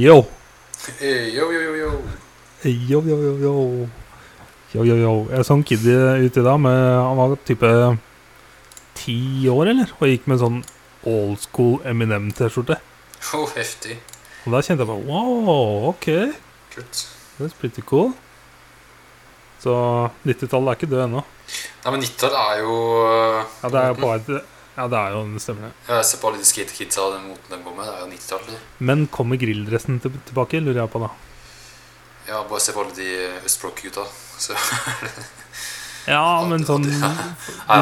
Yo. Eh, Yo, yo, yo, yo. Yo, yo, yo, yo. Yo, yo, yo. Jeg så en kid uti dag med Han var type ti år, eller? Og gikk med sånn old school Eminem-T-skjorte. Oh, heftig. Og da kjente jeg bare Wow, ok. Kult. That's pretty cool. Så 90-tallet er ikke død ennå. Nei, men 90-tallet er jo Ja, det er jo på vei til Ja, det er jo en stemmer, det. Jeg ser på alle de skatekidsa og den moten de går med. Det er jo 90-tallet. Men kommer grilldressen til, tilbake, lurer jeg på da. Ja, bare se på alle de østblokkgutta. Så Ja, men sånn Ja,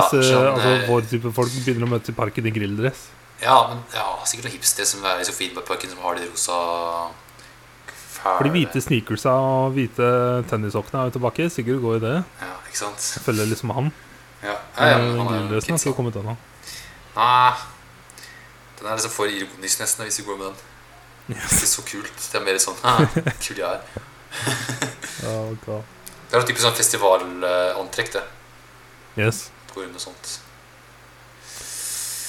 Disse, sånn, altså, eh, vår type folk begynner å møte i parken i grilldress. Ja, men ja, sikkert noen hipstere som er i Sofienbergparken som har de rosa For de hvite sneakersa og hvite tennissokkene er jo tilbake. Sigurd går i det. Ja, ikke sant? Jeg følger liksom han. Ja, ja, ja Men han er jo har kidsa. Nei. Den er liksom for ironisk nesten hvis vi går med den. Det er ikke så kult. Det er mer sånn «Haha, kul jeg er. oh. Det er noe typisk sånn festivalantrekk, det. Yes. Går grunn av sånt.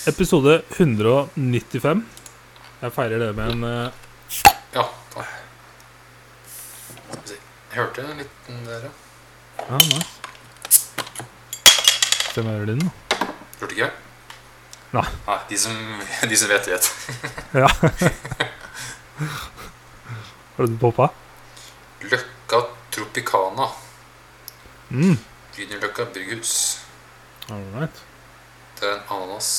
Episode 195. Jeg feirer det med en uh... Ja, takk. Jeg hørte en liten der, ja. Ah, nice. Hvem er det din, da. Hørte ikke? Nei. Nei, de som, de som vet, vet. Ja. Har du poppa? Løkka Tropicana. Mm. Grünerløkka brygghus. All right. Det er en ananas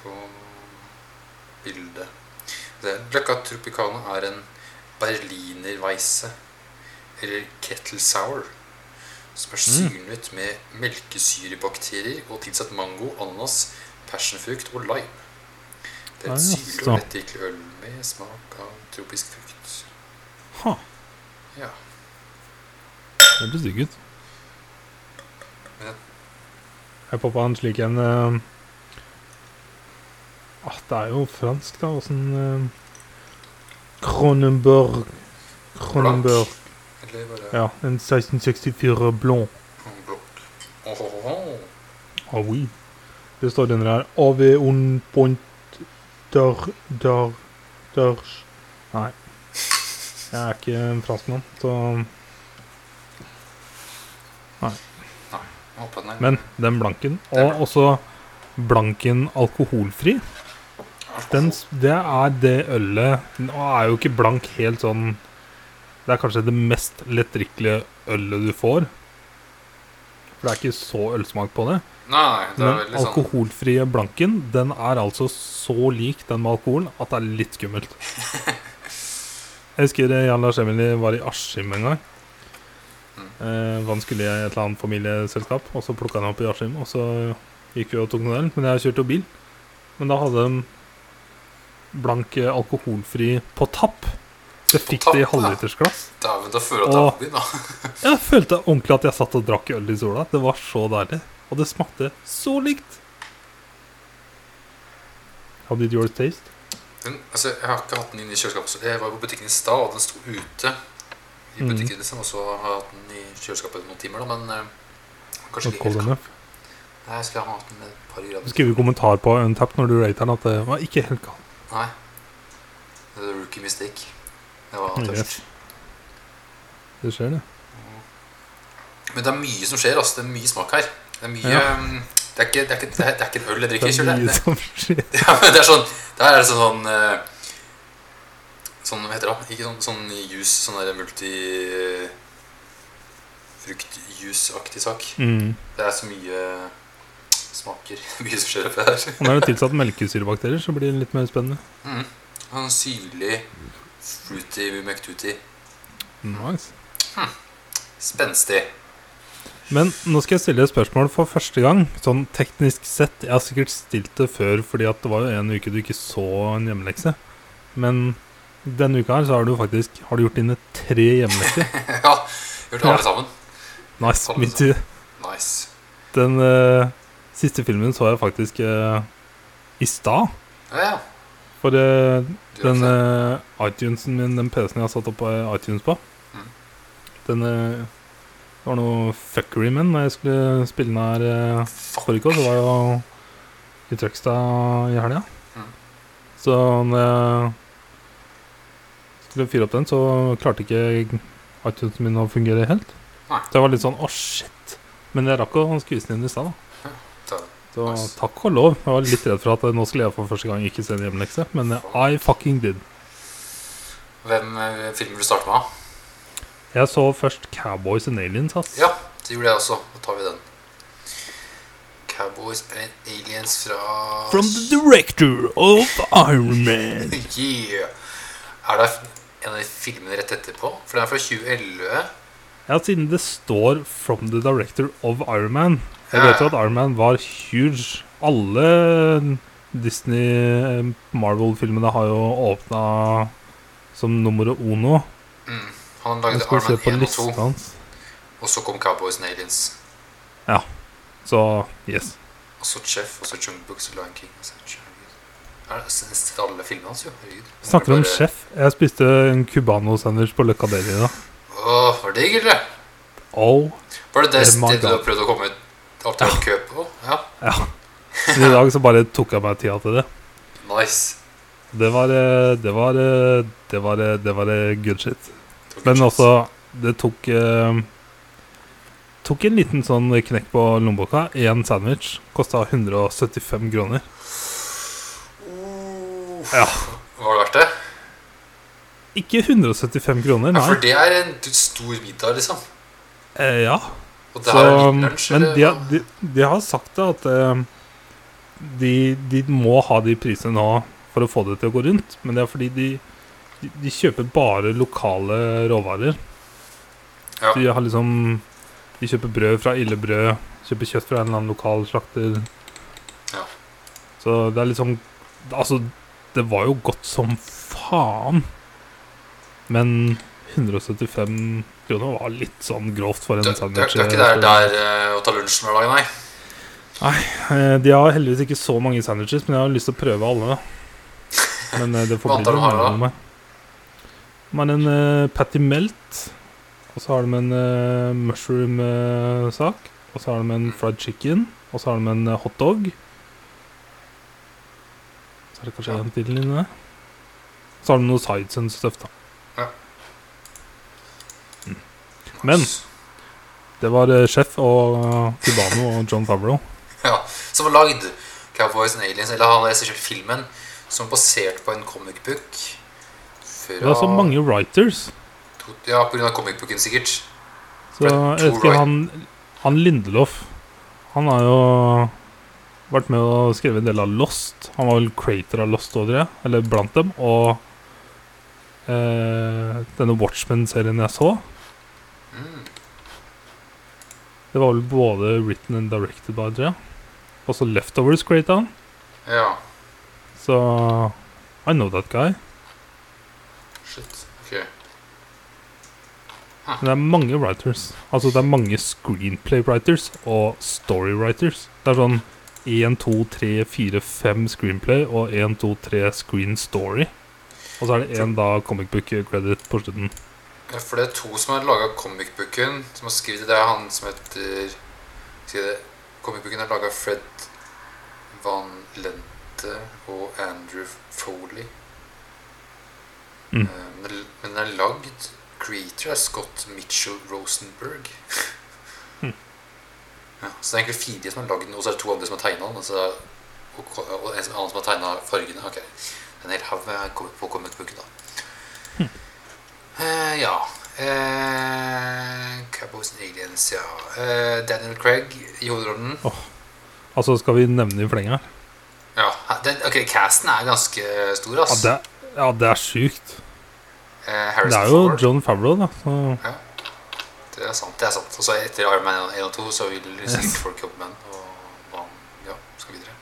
på bildet. Det Løkka Tropicana er en berlinerweisse, eller kettle sour, som er syrnet med melkesyrebakterier og tilsatt mango, ananas, passionfrukt og lime. Det er et syrlig og lettdrikkelig øl med smak av tropisk frukt. Ha. Ja. Det blir digg ut. Ja. Jeg poppa en slik en uh, ah, Det er jo fransk, da. Åssen uh, Cronenberg Cronenberg. Eller Ja, en 1664 blond. en blokk. Åh. Ah oui. Det står den der AV un point der der der Nei. Jeg er ikke en franskmann, så Nei håper den er Men den blanken, og også blanken alkoholfri, den, det er det ølet Nå er jo ikke blank helt sånn Det er kanskje det mest lettdrikkelige ølet du får. For det er ikke så ølsmak på det. Nei, det er Men sånn alkoholfrie blanken, den er altså så lik den med alkoholen at det er litt skummelt. Jeg husker eh, Jan Lars Emily var i Askim en gang. Eh, han skulle i et eller annet familieselskap, og så plukka han opp i Askim. Og så gikk vi og tok noen øl, men jeg kjørte jo bil. Men da hadde de blank alkoholfri på tapp. Jeg fikk det i halvlitersglass. Dæven, da føler jeg at det er oppi da. Jeg følte ordentlig at jeg satt og drakk øl i sola. Det var så deilig. Og det smakte så likt. How did yours taste? Den, altså, jeg har ikke hatt den inne i kjøleskapet. så Jeg var på butikken i stad, og den sto ute. I Mhm. butikken liksom, Og så har jeg hatt den i kjøleskapet noen timer, da, men eh, kanskje ikke helt. Nei, jeg skal ha hatt den et par grader. Skriv i kommentar på Untapped når du rater den at det var ikke helt galt Nei. Det er rookie mistake. Jeg var Yes. Det skjer, det. Men det er mye som skjer, altså. Det er mye smak her. Det er mye Ja. um, det, er ikke, det, er ikke, det, er, det er ikke en øl jeg drikker. Det er mye som skjer. ja, men det er sånn Der er det sånn sånn, eh, sånn Hva heter det? Ikke sånn, sånn juice, sånn der multi Fruktjuice-aktig sak. Mm. Det er så mye smaker. Mye som skjer oppi her. Og når det er tilsatt melkesyrebakterier, så blir det litt mer spennende. Mm. Sånn syrlig, fruity McTuty. Nice. Spenstig. Men nå skal jeg stille et spørsmål for første gang. Sånn teknisk sett. Jeg har sikkert stilt det før fordi at det var jo en uke du ikke så en hjemmelekse. Men denne uka her så har du faktisk Har du gjort dine tre hjemmelekser. ja, gjort alle Ja. sammen. Nice. Min tur. Nice. Den uh, siste filmen så jeg faktisk uh, i stad. Ja, ja. For uh, den eh, iTunesen min, den PC-en jeg har satt opp uh, iTunes på, Mm. den Det var noe fuckery med den når jeg skulle spille den her uh, forrige år. Så var jeg jo i Trøgstad i helga. Mm. Så når jeg skulle fyre opp den, så klarte ikke iTunesen min å fungere helt. Nei. Så jeg var litt sånn Å, shit. Men jeg rakk å skvise den inn i stad, da. Så Nice. takk og lov. Jeg var litt redd for at nå skulle jeg for første gang ikke se en hjemmelekse, men I fucking did. Hvem eh, film vil du starte med? Jeg så først Cowboys and Aliens, ass. Ja, det gjorde jeg også. Da tar vi den. Cowboys and Aliens fra From the director of Iron Man. Yeah! Er det en av de filmene rett etterpå? For den er fra 2011. Ja, siden det står 'From the director of Iron Man'. Jeg vet jo at Iron Man var huge. Alle Disney eh, Marvel-filmene har jo åpna som nummer uno. Mm. Han lagde Iron Man 1 og 2, hans. og så kom Cowboys and Aliens. Så yes. Og så Chef, og så Jungle Books og Lion King. og så alle filmene hans, jo? Snakker om Bare- Jeg spiste en cubano-sandwich på Løkka Deli i dag. Åh, var det digg, eller? Oh, Var det det stedet du prøvde å komme ut opp til en kø på? Ja, ja. Så I dag så bare tok jeg meg tida til det. nice. Det var eh, Det var eh, Det var, eh, det var good shit. Men også, det tok eh, Tok en liten sånn knekk på lommeboka. Én sandwich kosta 175 kroner. Uh, Ja. Var det verdt det? Ikke 175 kroner, Ja, for det er en stor middag, liksom. Eh, ja. Og det Så, er litt lunsj, men de, har- de, de har sagt det at eh, de, de må ha de prisene nå for å få det til å gå rundt. Men det er fordi de, de, de kjøper bare lokale råvarer. Ja. De har liksom De kjøper brød fra Ille Brød, kjøper kjøtt fra en eller annen lokal slakter. Ja. Så det er liksom Altså, det var jo godt som faen. Men 175 kroner var litt sånn grovt for en Du, du, du er ikke der, der eh, å ta lunsj hver dag, nei? Nei, De har heldigvis ikke så mange sandwiches, men jeg har lyst til å prøve alle. da. Men eh, det får bli noe meg. De har en uh, patty melt, og så har de en uh, mushroom-sak. og så har de en fried chicken, og så har de en uh, hotdog. Så er det kanskje Ja. en til inni der. Så har de noe sides and stuff, da. Men- Det var Chef sjef og uh, Cubano og John Favreau. Ja, Som har lagd Cowboys and Aliens, eller han har regissert filmen, som er basert på en comic book. Det er så mange writers. to, Ja, av comic booken, sikkert. Så jeg vet ikke, han, han Lindelof Han har jo vært med og skrevet en del av Lost. Han var vel creator av Lost òg, det. Eller blant dem. Og eh, denne Watchmen-serien jeg så. Det var vel både written and directed by, tror jeg. Også Leftovers creata han. Ja. Så I know that guy. Shit. Ok. Men det er mange writers. Altså det er mange screenplay writers og story writers. Det er sånn 1, 2, 3, 4, 5 screenplay og 1, 2, 3 screen story. Og så er det én da comic book credit på slutten. For det er to som har laga comic-booken, som har skrevet det. Det er han som heter det Comic-booken er laga av Fred Van Lente og Andrew Foley. Mm. Eh, Men den er lagd Creator er Scott Mitchell Rosenberg. Mm. Ja, så det er egentlig fire som har lagd den, og så er det to andre som har tegna den. Og, er- og, og en annen som har tegna fargene. Ok, En hel haug med comic-booken, da. Eh, ja. Eh, Cowboys and Aliens, ja. Eh, Daniel Craig i hovedrollen. Altså skal vi nevne i fleng her? Ja, den, ok, Casten er ganske stor, Ja, det, ja, det er sjukt. Eh, Det er jo Ford. John Favreau, da. Så Det er sant. det er sant Og så etter Iron Man 1 og 2 så vil Yes. folk jobbe med den. Og man, ja, skal videre.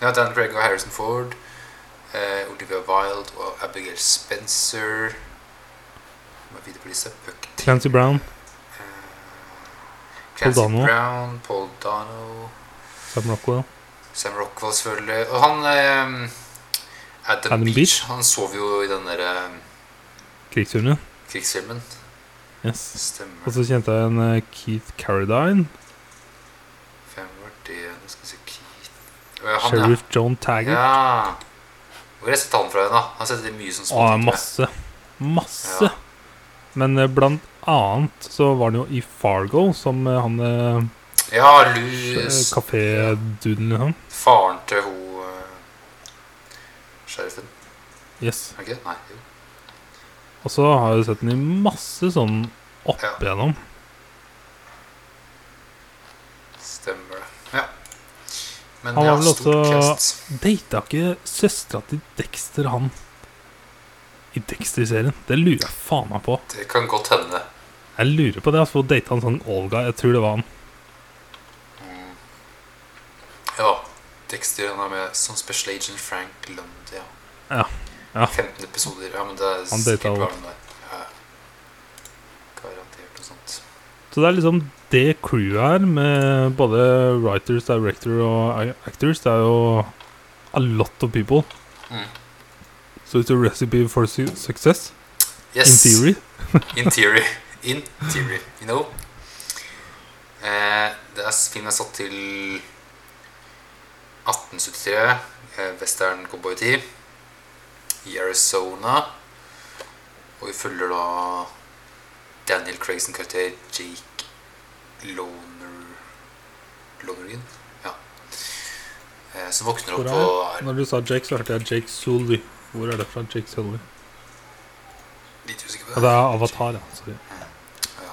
Men ja, Daniel Craig og Harrison Ford. Eh, Olivia Wilde og Abigail Spencer. Lista. Buck Clancy Brown, Eh, Clancy Dano. Brown, Paul Dano, Sam Rockwell. Sam Rockwell selvfølgelig. Og han eh, Adam, Adam Beach, Beach. Han sov jo i den der eh, Krigsfilmen. krigsfilmen. Yes. Stemmer. Og så kjente jeg en eh, Keith Carradine. Hvem var det? Nå skal vi se Keith Eh, han, ja. Sheriff John Taggart. Ja. Hvor har jeg sett han fra igjen, da? Han har sett mye sånn småting, masse. Masse. Ja. Men eh, blant annet så var det jo i Fargo som eh, han eh, Ja, Louis Lou kaféduden, liksom. Faren til eh, Sheriffen. Yes. Det? Nei. Og så har jeg sett den i masse sånn opp Ja. igjennom. Stemmer det. Ja. Men Han har var vel også-. Data ikke søstera til Dexter, han i Dexter-serien? Det lurer jeg faen meg på. Det kan godt hende. Jeg lurer på det. Altså, data han sånn Olga. Jeg tror det var han. Mm. Ja. Dexter han er med som Special Agent Frank Lund. Ja. Ja. Ja. 15 episoder. Ja, men det er Han sikkert data han der. Ja. Garantert og sånt. Så det er liksom det crewet her, med både writers, director og actors. Det er jo a lot of people. Mm. So it's a recipe for su success, Yes. in theory. In theory. In theory, you know. Eh, det er, filmen er satt til 1873. Eh, western cowboytid. I Arizona. Og vi følger da Daniel Craigson karakter Jake Loner Lonergan? Ja. Eh, som våkner opp på Når du sa Jake, så hørte jeg Jake Sully. Hvor er det fra? Jake Sully? litt usikker på Ja, det er Avatar, ja. Sorry. Ja.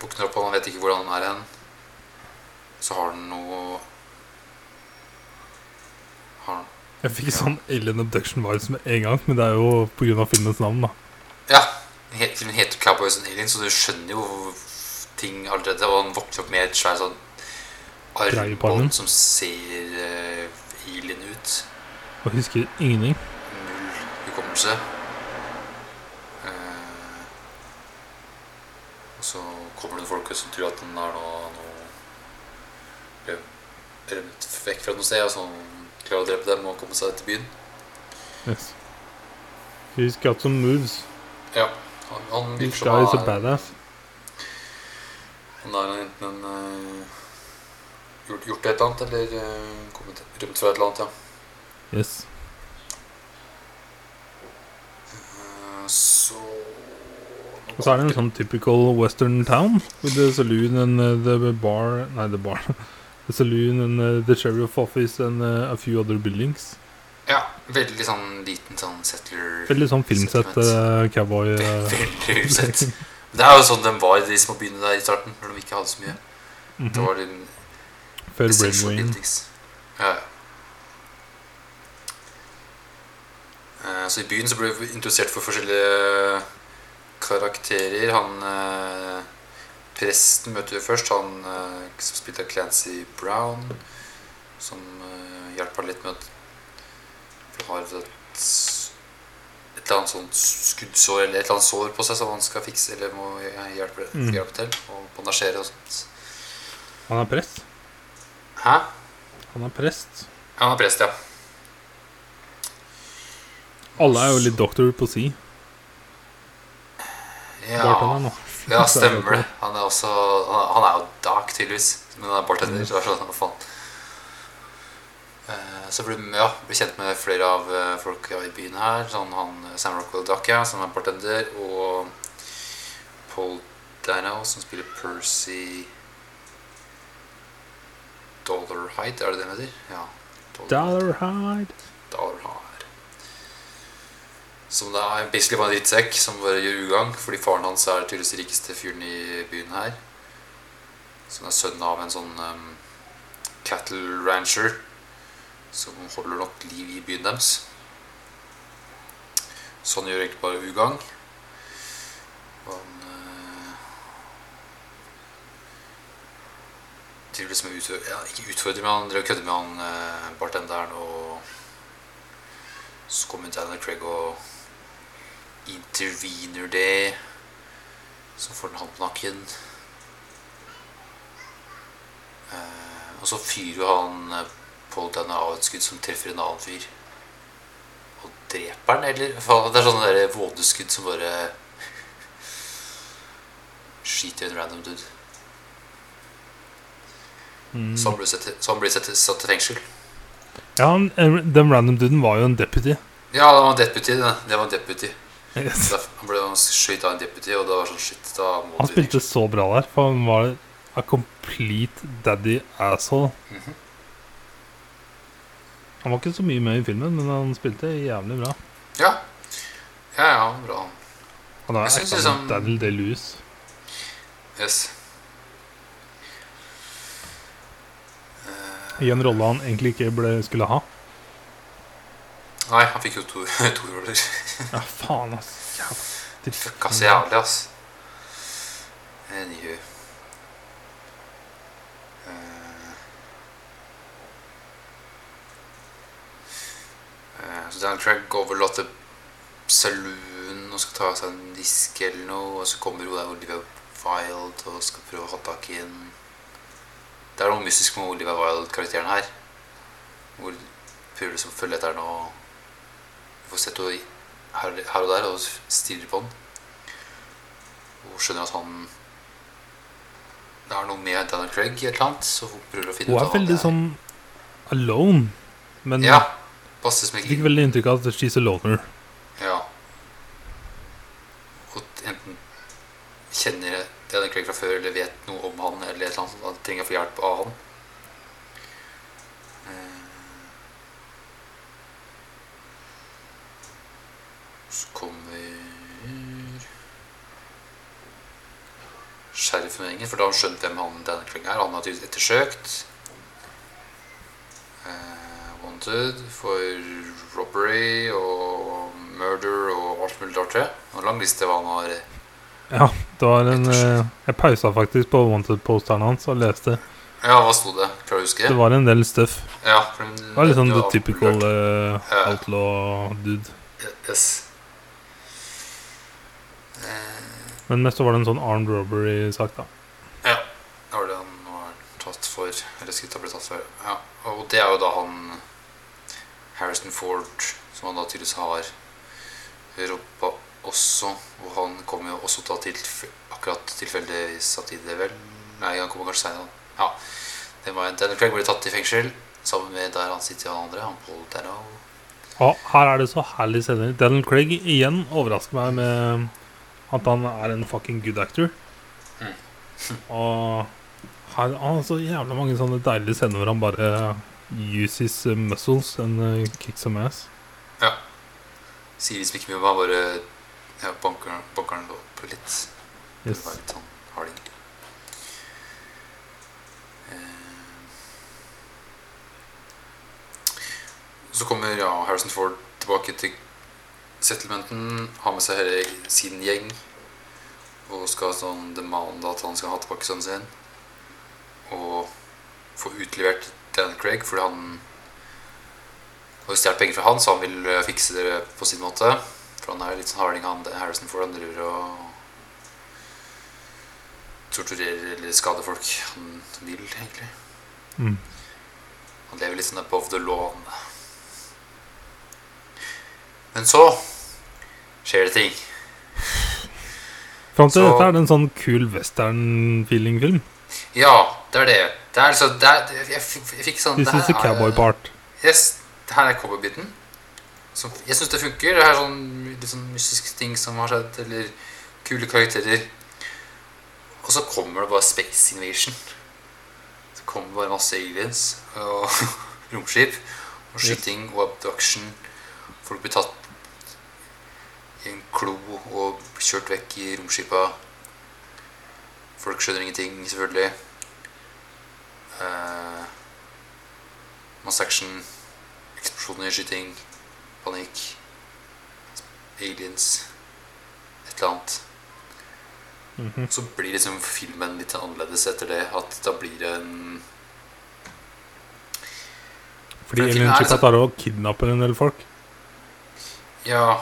Våkner opp, og han vet ikke hvordan han er hen. Så har han noe Har han Jeg fikk sånn Alien Abduction Vibes med en gang, men det er jo pga. filmens navn, da. Ja, filmen heter Cowboys and Aliens, så du skjønner jo ting allerede. Og han våkner opp med et svært sånn armbånd som ser uh, alien ut. Og husker ingenting. Null hukommelse. Eh, og så kommer det folk som tror at han er noe, noe rømt vekk fra noe sted, og så klarer å drepe dem og komme seg til byen. Yes. He's got some moves. Ja, han, han virker som han er, badass. han er enten en uh, gjort, gjort et eller annet, eller uh, kommet rømt fra et eller annet, ja. Yes. Eh, så Og så er det en sånn typical western town with the saloon and uh, the bar Nei, the bar. The saloon and uh, the sheriff office and uh, a few other buildings. Ja, veldig sånn liten sånn settler Veldig sånn filmsett uh, cowboy uh, Veldig usett. Det er jo sånn den var i de små byene der i starten, når de ikke hadde så mye. Det mhm. var den Før Brainwayne. Ja, ja. Så i byen så ble vi introdusert for forskjellige karakterer. Han eh, Presten møter vi først. Han eh, som spilte Clancy Brown. Som eh, hjelper litt med at han har et, et eller annet sånt skuddsår eller et eller annet sår på seg som han skal fikse eller må hjelpe, Mm. hjelpe til. Og bandasjere og sånt. Han er prest. Hæ? Han er prest. Han er prest, ja. Alle er jo litt doktor på si. Ja, nå. ja stemmer det. Han er også Han er, jo dark, tydeligvis. Men han er bartender. Så er sånn, faen. Eh, Så blir ja, blir kjent med flere av eh, folk i byen her. Sånn han eh, Sam Rockwell Duck, ja, som er bartender. Og Paul Dano, som spiller Percy Dollarhide, er det det han heter? Ja. Dollarhide. Dollarhide. Som da er basically bare en drittsekk som bare gjør ugagn, fordi faren hans er tydeligvis rikeste fyren i byen her. Som er sønn av en sånn um, cattle rancher som holder nok liv i byen deres. Så han gjør egentlig bare ugagn. Og han eh, driver liksom utfordrer, ja, ikke utfordrer, men han drev og kødder med han eh, bartenderen og så kommer Daniel Craig og intervener det. Så får den han på nakken. Eh, og så fyrer jo han på Paul Dano av et skudd som treffer en annen fyr. Og dreper han, eller? Det er sånne vådeskudd som bare skyter en random dude. Mm. Så han blir, satt i fengsel. Ja, eh, Den random duden var jo en deputy. Ja, det var en deputy. Det, det var en deputy. Yes. Han ble skøyt av en deputy, og det var sånn shit. Da Han spilte så bra der, for han var a complete daddy asshole. Mhm. Han var ikke så mye med i filmen, men han spilte jævlig bra. Ja. Ja, ja, bra. Han er ekte liksom- Daniel Day-Lewis. Yes. I en rolle han egentlig ikke ble, skulle ha. Nei, han fikk jo to, to roller. Ja, faen, ass. Jævlig. Fucka så jævlig, ass. Anywho. Så eh, Så Daniel Craig overlot til saloon og skal ta seg en disk eller noe, og så kommer hun der Olivia Wilde og skal prøve å ha tak i en Det er noe mystisk med Olivia Wilde-karakteren her. Hvor hun prøver liksom å følge etter henne og får sett henne her, her og der og stirrer på den. Og skjønner at han Det er noe med Daniel Craig i et eller annet, så hun prøver å finne Hun ut er Hun er veldig sånn alone. Men Ja. Jeg ikke fikk veldig inntrykk av at she's a loner. Ja. Og enten kjenner Daniel Craig fra før eller vet noe om han eller et eller annet, trenger å få hjelp av han. Eh, Så kommer sheriffen og gjengen, for da har han skjønt hvem han denne Craig er. Han har tydeligvis ettersøkt. Uh, wanted for robbery og murder og alt mulig rart. en lang liste hva han har Ja, det var en eh, Jeg pausa faktisk på wanted-posteren hans og leste. Ja, hva sto det? Klarer du å huske? Det var en del stuff. Ja, Det var litt sånn the typical avslørt. eh, outlaw dude. Yes. Eh, Men mest så var det en sånn armed robbery-sak, da. Ja, det var det han var tatt for. har blitt tatt for. Ja, og det er jo da han Harrison Ford, som han da tydeligvis har robba også. Og han kommer jo også da til akkurat tilfeldigvis samtidig, vel? Nei, han kommer kanskje seinere. Ja. Det var Daniel Craig ble tatt i fengsel sammen med der han sitter han andre, han Paul Dano. Og her er det så herlig scener. Daniel Craig igjen overrasker meg med at han er en fucking good actor. Mm. Og her, han har så jævla mange sånne deilige scener hvor han bare uses uh, muscles and uh, kicks some ass. Sier liksom ikke mye, han bare ja, banker, banker den opp litt. Det Yes. var litt sånn harding. Eh, Så kommer ja, Harrison Ford tilbake til settlementen. Har med seg hele sin gjeng. Og skal sånn demande at han skal ha tilbake sønnen sin. Og få utlevert Dan Craig fordi han har stjålet penger fra han, så han vil fikse det på sin måte. For han er litt sånn harding, han Harrison Ford. Han driver og torturerer eller skader folk han vil, egentlig. Mm. Han lever litt sånn above the law. Men så skjer det ting. Fram til Så- dette er det en sånn kul western-feeling-film. Ja, det er det. Det er altså det er, jeg, fikk sånn This det er- cowboy part. Yes, det her er cowboybiten. Jeg syns det funker. Det er sånn litt sånn mystiske ting som har skjedd, eller kule karakterer. Og så kommer det bare Space Invasion. Det kommer bare masse aliens og romskip. Og skyting og abduction. Folk blir tatt i en klo og kjørt vekk i romskipa. Folk skjønner ingenting, selvfølgelig. Uh, masse action. Eksplosjoner, skyting, panikk, aliens, et eller annet. Mhm. Så blir liksom filmen litt annerledes etter det. At da blir det en Fordi Alien Chipa liksom- tar å kidnappe en del folk. Ja,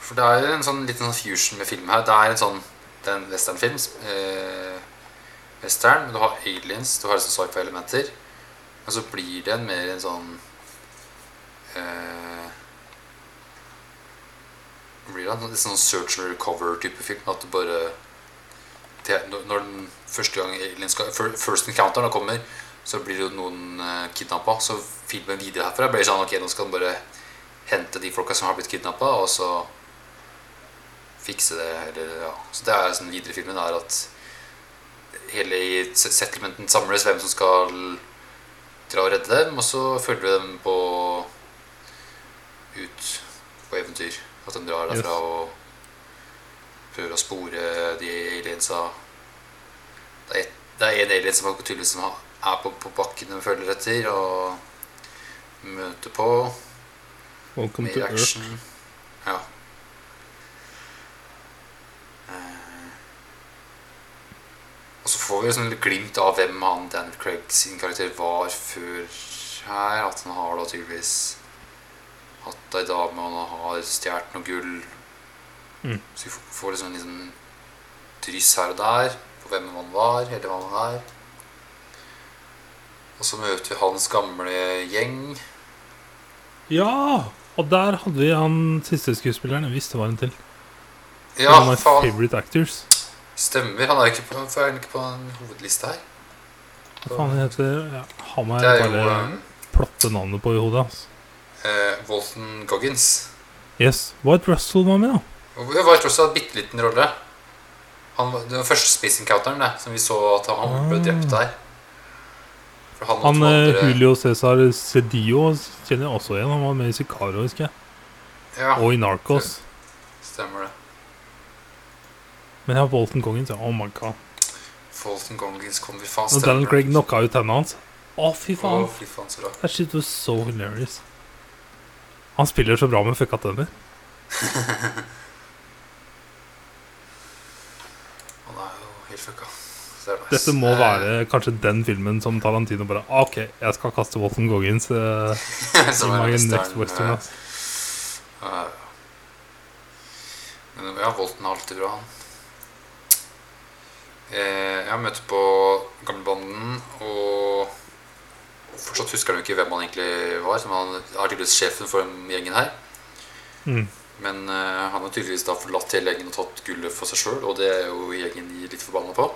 for det er en sånn liten sånn fusion med film her. Det er en sånn Det er en westernfilm. Eh, western, du har aliens, du har sånn sci-fi-elementer. Men så blir det en mer en sånn eh, blir det en sånn search and recover-type film. At du bare når- den første gang aliens First encounter kommer, Så blir det jo noen uh, kidnappa. Så filmen videre herfra blir sånn ok, nå skal den bare hente de folka som har blitt kidnappa, fikse det. Eller, ja. Så det er sånn videre i filmen er at hele i settlementen samles, hvem som skal dra og redde dem, og så følger vi dem på ut på eventyr. At de drar derfra Yes. og prøver å spore de aliensa. Det er, et, det er en alien som har- tydeligvis som er på, på bakken og følger etter, og møter på. Welcome to action. Earth. Ja. Og så får vi liksom litt glimt av hvem han Daniel Craig sin karakter var før her. At han har da tydeligvis hatt ei dame, og han har stjålet noe gull. Mm. Så vi får- liksom en liten dryss her og der på hvem han var, eller hva han er. Og så møter vi hans gamle gjeng. Ja! Og der hadde vi han siste skuespilleren. Jeg visste var en til. Ja, One of my favorite actors. Stemmer. Han er ikke på, for han ikke på en hovedliste her. Hva faen heter ja, Han er, Det er jeg jo bare um, plotte navnet på i hodet. hans. eh, Walton Goggins. Yes. White Russell var med, da. Ja, White Russell en bitte liten rolle. Han, var- første Space Encounteren det, som vi så at han ble Ah. drept der. Han, Han eh, andre- Julio Cæsar Cedillo kjenner jeg også igjen. Han var med i Sicario, husker jeg. Ja, Og i Narcos. stemmer det. Men jeg har Walton Kongens. Ja. Oh my god. Walton Goggins kom vi fast Og Daniel. Craig knocka ut tennene hans. Å, fy faen. faen. fy faen, så bra. That shit was so hilarious. Han spiller så bra med fucka tenner. Han er jo helt fucka. Det er nice. Dette må Eh, være kanskje den filmen som Tarantino bare «Ah, Ok, jeg skal kaste Walton Goggins uh, som i en my western, next western. Uh, uh, Men ja, Walton er alltid bra, han. Eh, jeg har møtt på gamlebanden, og fortsatt husker han jo ikke hvem han egentlig var. Som han er tydeligvis sjefen for gjengen her. Mm. Men eh, han har tydeligvis da forlatt hele gjengen og tatt gullet for seg sjøl, og det er jo gjengen litt forbanna på.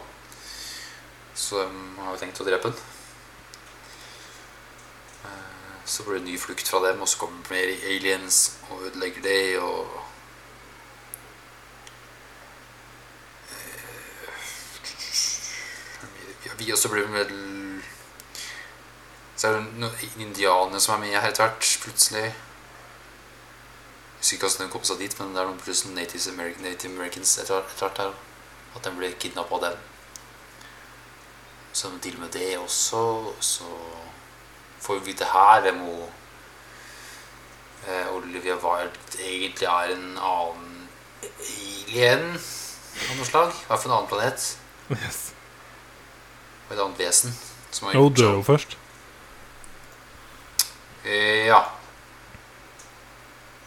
Så de har jo tenkt å drepe han. Eh, Så blir det ny flukt fra dem, og så kommer mer aliens og ødelegger det, og Eh, Vi også blir vel Så er det noen indianere som er med her etter hvert, plutselig. Jeg husker ikke hvordan de kom seg dit, men det er noen plutselig Native, American, Native Americans etter hvert- her. At de ble kidnappa av dem. Så de og med det også. Så får vi vite her hvem hun eh, Olivia Wilde egentlig er en annen alien av noe slag. I hvert fall en annen planet. Yes. Et annet vesen. Som har gjort dør jo først. Eh, ja.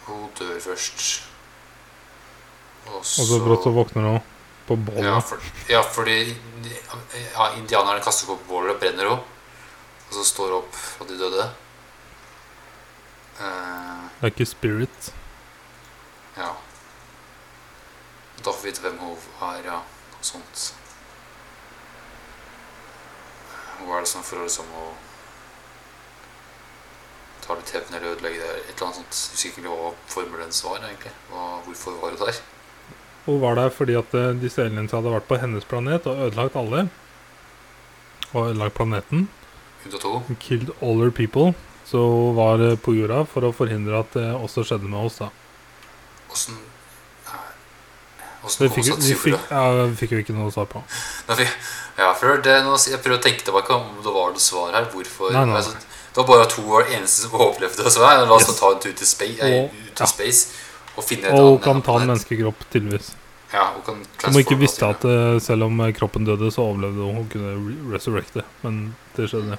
Hun dør først. Og Og så brått våkner hun på ja, bålet. for, ja, fordi ja, indianerne kaster på bålet og brenner henne. Og så står hun opp fra de døde. Eh, Det er ikke Spirit. ja. Da får vi vite hvem hun er, ja. Noe sånt. Hva er det som for å liksom å ta litt hevn eller ødelegge det? Et eller annet sånt. Jeg husker ikke hva formelen hennes var, egentlig. Hva, hvorfor var hun der? Hun var der fordi at eh, disse aliens hadde vært på hennes planet og ødelagt alle. Og ødelagt planeten. Killed all her people. Så hun var eh, på jorda for å forhindre at det også skjedde med oss, da. Åssen Åssen Det fikk, vi fikk, ja, vi fikk jo ikke noe svar på. Nei, Ja, for det, jeg prøver å tenke tilbake om det var noe svar her. Hvorfor Nei, nei. Altså, Det var bare to av de eneste som overlevde. Så la oss Yes. ta en tur til, space, eh, Og- ut til space og finne et Og hun kan ta en menneskekropp, tydeligvis. Ja, hun kan Som ikke visste at det. eh, selv om eh, kroppen døde, så overlevde hun. Hun kunne re- resurrecte. Men det skjedde.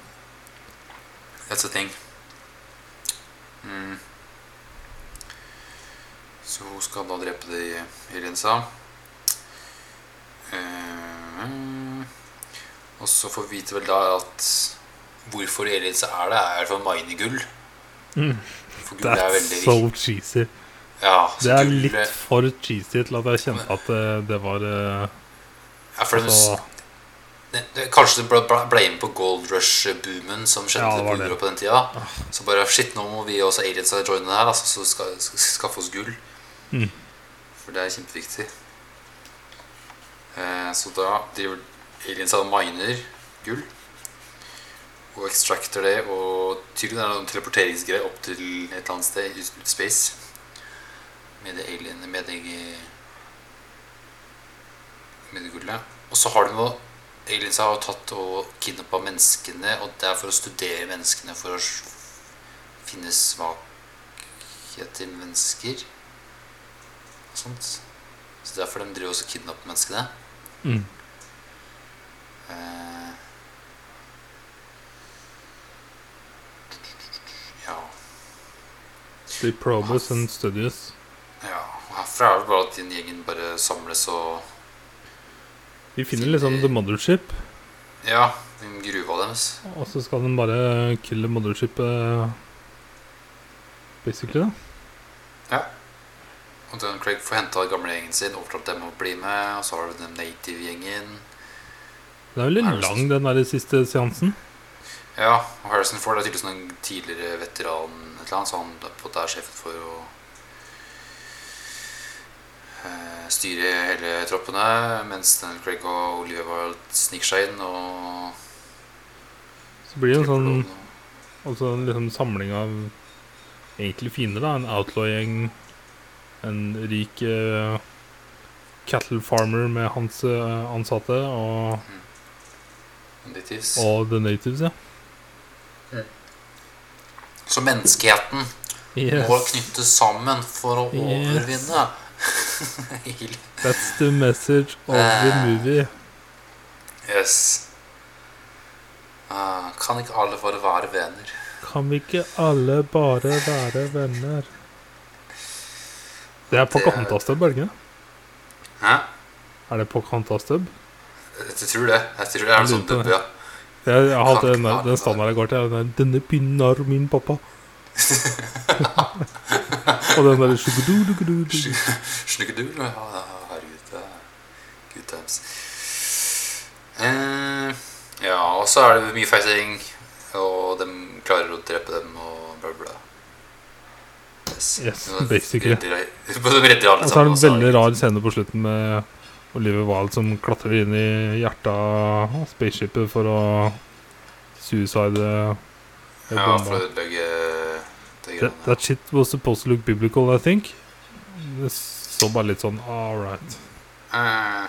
That's a thing. Mm. Så hun skal da drepe de linsa. Eh, og så får vi vite vel da at hvorfor aliensa er det, er for å mine gull. Mm. For gull er veldig so cheesy. Ja, Det er gull- litt for cheesy til at jeg kjente at det, det var uh, Ja, for altså, det, det, Kanskje det ble, ble- med på Gold Rush-boomen som skjedde Ja, det på det. På den tida. Så bare shit, nå må vi også aliens joine det her, altså, så skal, skal skaffe oss gull. Mm. For det er kjempeviktig. Eh, så da driver aliens og miner gull. Og extracter det, og tydelig er det noen teleporteringsgreier opp til et eller annet sted i space. Med det alien Med det Med det gullet. Og så har de noe Aliens har tatt og kidnappa menneskene, og det er for å studere menneskene for å finne svakheter i mennesker. Og sånt. Så derfor de driver også og kidnapper menneskene. Mm. Eh, ja. The Probus and Studies. ja. Herfra er det bare at den gjengen bare samles og Vi finner liksom The Mothership, Ja, den gruva deres. og så skal den bare kille Mothershipet Basically, da. Ja. Og Don Craig får henta gamlegjengen sin, overtalt dem å bli med. Og så har du den native-gjengen. Det er veldig Er det lang, den der siste seansen. Ja, og Harrison Ford er tydeligvis en tidligere veteran, et eller annet, så han er er sjefen for å eh, styre hele troppene, mens Daniel Craig og Olivia Wilde sniker seg inn og Så blir det en sånn og- Altså en liksom samling av egentlig fiender, da. En outlaw-gjeng, en rik uh, cattle farmer med hans uh, ansatte, og, natives. og the natives, ja. Så menneskeheten må knyttes sammen for å Yes. overvinne. That's the message of the Eh. movie. yes. Uh, kan ikke alle bare være venner? Kan vi ikke alle bare være venner? Det er Pocahontas-dub, er det ikke det? Hæ? Er det Pocahontas-dub? Jeg tror det. Jeg tror det er en sånn det. ja. Jeg, jeg har hatt den, den standarden jeg går til. den Denne pinnen har min pappa. Og den derre sjugudu-dugudu-dugudu. Herregud. det er Good times. Eh, ja, og så er det mye fighting, og de klarer å drepe dem og bla, bla. Yes, Yes, basically. redder- redder alle Og så er det en veldig rar scene på slutten med Oliver Wilde som klatrer inn i hjertet av spaceshipet for å suicide eh, Ja, for å ødelegge det That, greiene. that shit was supposed to look biblical, I think. Det så bare litt sånn all right. Ja, ja.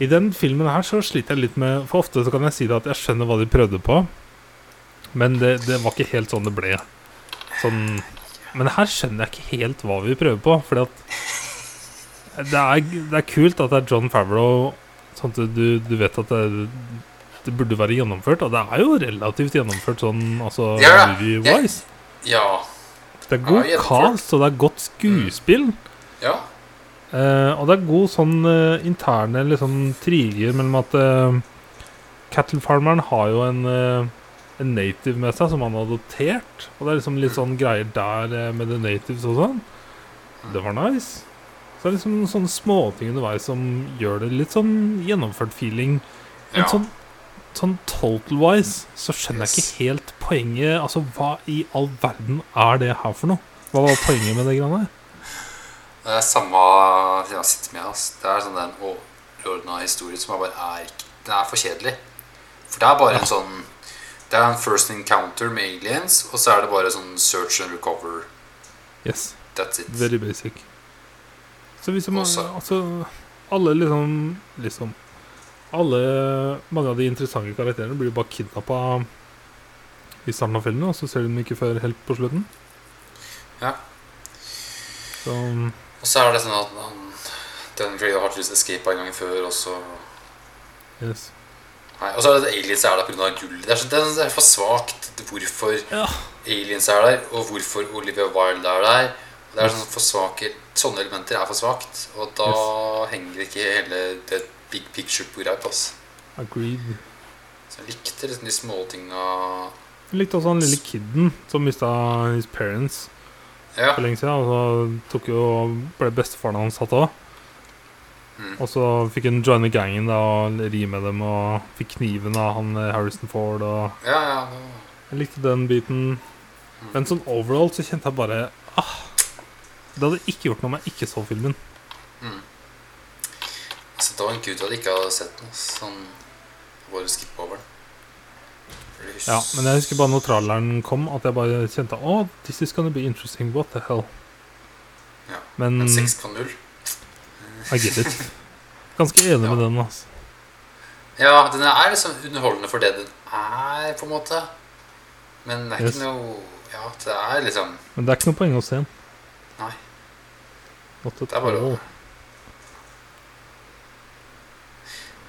I den filmen her så sliter jeg litt med For ofte så kan jeg si det at jeg skjønner hva de prøvde på, men det, det var ikke helt sånn det ble. Sånn Men her skjønner jeg ikke helt hva vi prøver på, fordi at det er, det er kult at det er John Favreau, sånn at du, du vet at det, det burde være gjennomført. Og det er jo relativt gjennomført sånn altså Ja, movie-wise. ja. Det er god Ja, cast, og det er godt skuespill. ja. Eh, og det er god sånn uh, interne liksom triger mellom at uh, Cattle Farmeren har jo en, eh, en native med seg som han har adoptert. Og det er liksom litt sånn greier der eh, med the natives og sånn. Det var nice. Så det er liksom sånne småting underveis som gjør det litt sånn gjennomført feeling. Men Ja. sånn, sånn total-wise så skjønner jeg ikke helt poenget. Altså, hva i all verden er det her for noe? Hva var poenget med det greiene der? Det er samme jeg sitter med. ass. Det er sånn den overordna historien som bare er ikke Den er for kjedelig. For det er bare en sånn Det er en first encounter med aliens, og så er det bare sånn search and recover. Yes. That's it. Very basic. Så hvis man, Også- altså Alle liksom Liksom Alle Mange av de interessante karakterene blir jo bare kidnappa i starten av filmen, og så ser du dem ikke før helt på slutten. Ja. Så Og så er det sånn at han Den har tydeligvis escapa en gang før, og så yes. Nei, Og så er det aliens er der pga. gull. Det er, så, det er- for svakt hvorfor Ja. aliens er der, og hvorfor Olivia Wilde er der. Det er sånn for svake Sånne elementer er for svakt, og da henger ikke hele det big picture på greip. ass. Agreed. Så jeg likte liksom de småtinga Jeg likte også han lille kiden som mista his parents Ja. for lenge siden. Og så tok jo ble bestefaren hans satt òg. Mm. Og så fikk hun joine gangen da og ri med dem, og fikk kniven av han eh, Harrison Ford. Og Ja, ja. det- jeg likte den biten. Men sånn overall så kjente jeg bare ah, Det hadde ikke gjort noe om jeg ikke så filmen. Mm. Altså, det var en gud jeg ikke hadde sett den. ass. Sånn Bare skippe over den. Ja, Men jeg husker bare når tralleren kom, at jeg bare kjente Å, this is gonna be interesting. What the hell? Ja, Men Men 6,0. I get it. Ganske enig med den. altså Ja, den er liksom underholdende for det den er, på en måte. Men det er Yes. ikke noe Ja, det er liksom Men det er ikke noe poeng å se den. Nei. Det er bare å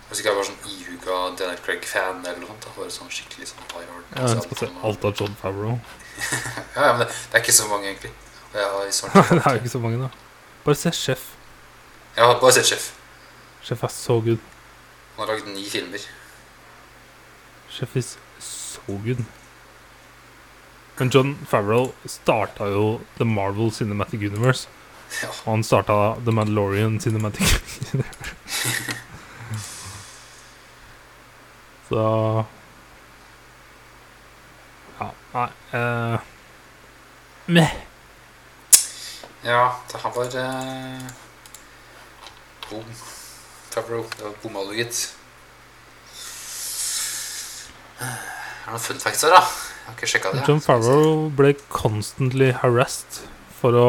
Hvis ikke jeg var sånn ihuga Daniel Craig-fan eller noe sånt. Da. Bare sånn skikkelig sånn high hard. Ja, jeg skal se alt av John Favreau. Ja, ja, men det, det er ikke så mange, egentlig. Ja, i det er jo ikke så mange, da. Bare se Chef. Jeg har bare sett Chef. Chef er så good. Han har lagd ni filmer. Chef is so good. Men John Favreau starta jo The Marvel Cinematic Universe. Ja. Og han starta The Mandalorian Cinematic Universe. Så Ja, nei uh, Meh. Ja, det her var eh, Bom. Favreau. Det var bomma du, gitt. Er det noen fun facts her, da? Jeg har ikke sjekka det. John Favreau ble constantly harassed for å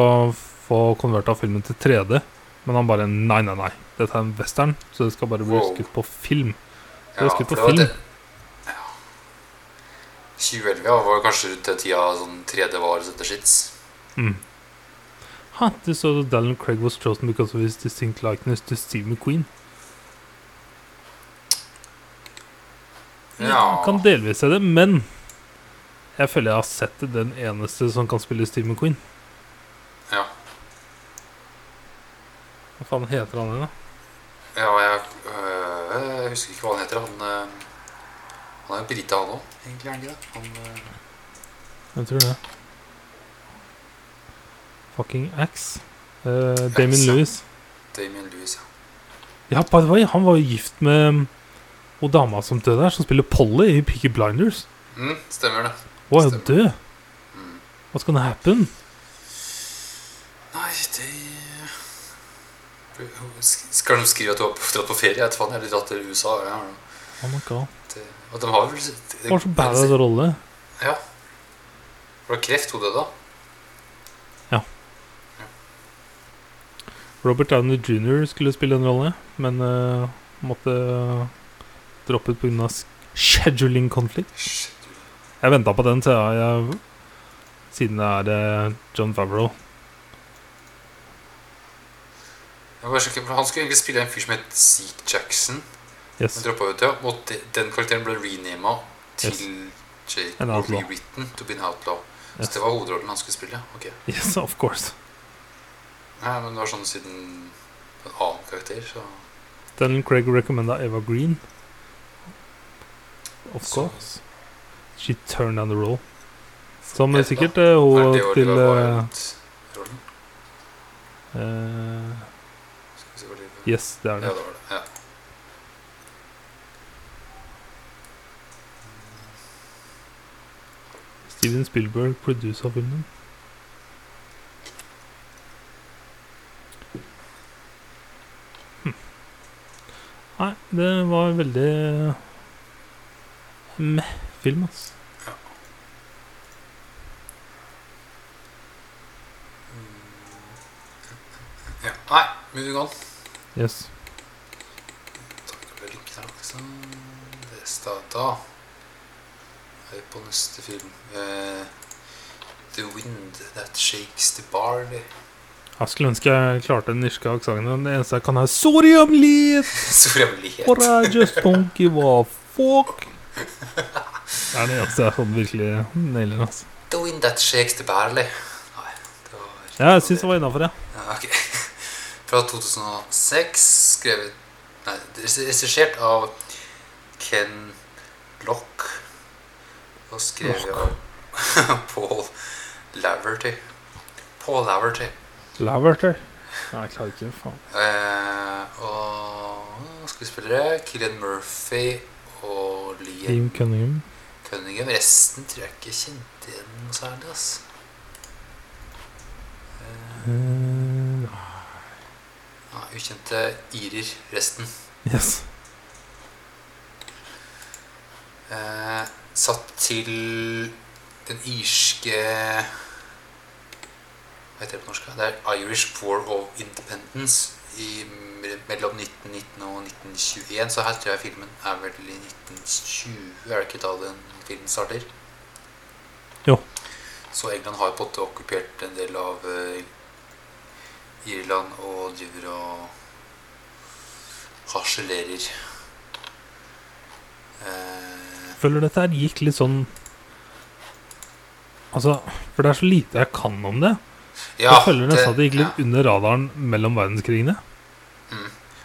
få konverta filmen til 3D. Men han bare Nei, nei, nei. Dette er en western, så det skal bare bli Wow. skutt på film. Det ja, på det var film. det- Ja. 2011 ja, var kanskje rundt den tida sånn 3D var the shits. Mm. Huh, this so that Dallin Craig was chosen because of his distinct likeness to Steve McQueen. Ja. Kan delvis se det, men jeg føler jeg har sett den eneste som kan spille Steve McQueen. Ja. Hva faen heter han igjen, da? Ja, jeg, øh, jeg husker ikke hva han heter. Han, øh, han er jo brite, han òg. Egentlig er han ikke det. Han, øh, Jeg tror det. Fucking Axe. Uh, Damien Axe. Lewis. Damien Lewis, ja. Ja, by the way, han var jo gift med hun dama som døde der, som spiller Polly i Peaky Blinders. Mm, stemmer det. Hun er jo død. Mm. What's gonna happen? Nei, det Skal de skrive at du har dratt på ferie? Jeg vet faen, eller dratt til USA? Ja, Oh my god. det, og de har vel det, var så badass rolle. Ja. Var det kreft hun døde av? Robert Downey jr. skulle spille en rolle, men uh, måtte droppe ut pga. scheduling conflict. Jeg venta på den til jeg, siden det er eh, John Favreau. Jeg bare sjekke, Han skulle egentlig spille en fyr som het Zeke Jackson. Yes. Ut, ja. Og de, den karakteren ble renama til Jake og outlaw. rewritten to be an outlaw. Yes. Så det var hovedrollen han skulle spille? Ok. yes, of course. Nei, men det var sånn siden en annen karakter, så Den Craig recommenda Eva Green. Of course. She turned on the role. Som Eva? sikkert uh, hun det til uh, uh, det Yes, det er Ja, det. det var det. Ja. Steven Spielberg produsa filmen. Nei, det var veldig meh film, ass. ja. Nei, musikal. Yes. Da er vi på neste film. Uh, the Wind That Shakes the Barley. Jeg skulle ønske jeg klarte den irske aksenten. Det eneste jeg kan, er Sorry, I'm late, For but I just don't give a fuck. Det er det eneste jeg sånn virkelig nailer. Altså. The That Shakes the Barley. Ja, jeg syns det var innafor, ja. Ja, okay. Fra 2006, skrevet Nei, regissert av Ken Lock. Og skrevet av Paul Laverty. Paul Laverty. Laverty. Nei, jeg klarer ikke. Faen. Eh, og skuespillere Killian Murphy og Liam Team Cunningham. Cunningham. Resten tror jeg ikke kjente igjen noe særlig. ass. Eh, Eh, ja, ukjente irer, resten. yes. Eh, satt til den irske Hva heter det på norsk? Det er Irish War of Independence i, mellom 1919 og 1921. Så her tror jeg filmen er vel i 1920. Er det ikke da den filmen starter? Jo. Så England har på en måte okkupert en del av eh, Irland og driver og harselerer. Eh, Føler dette her gikk litt sånn Altså, for det er så lite jeg kan om det. Ja, jeg føler nesten at det gikk ja. litt under radaren mellom verdenskrigene.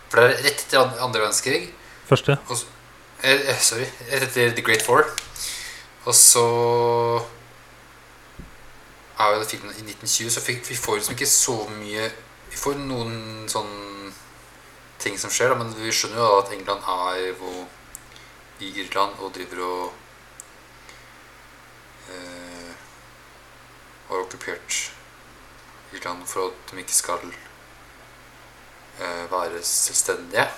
For det er rett etter andre- verdenskrig. Første. Og eh, eh, sorry. Rett etter The Great Four. Og så er jo filmen i 1920, så fikk, vi får liksom ikke så mye Vi får noen sånn ting som skjer, da, men vi skjønner jo at England er hvor, i Irland og driver og eh, har okkupert Irland for at de ikke skal uh, være selvstendige.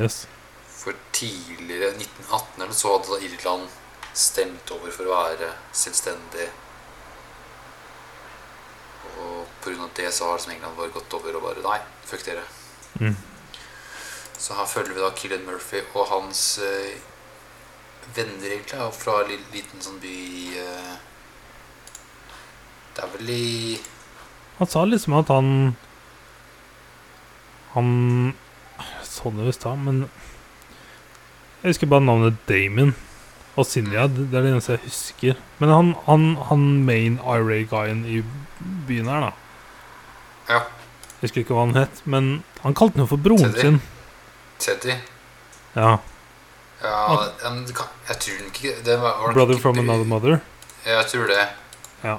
Yes. For tidligere, 1918 eller så, hadde da Irland stemt over for å være selvstendig. Og pga. det så har liksom England bare gått over og bare Nei, fuck dere. Mm. Så her følger vi da Killian Murphy og hans uh, venner, egentlig. Fra en liten sånn by eh, Det er vel i Han sa liksom at han Han så det visst da, men Jeg husker bare navnet Damon. Og Sinja, det er det eneste jeg husker. Men han, han, han main IRA-guyen i byen her, da. Ja, Jeg husker ikke hva han het, men han kalte jo for broren Teddy. sin. Teddy. Ja. Ja, kan, jeg tror ikke det var, Brother from another mother. Ja, jeg tror det. Ja.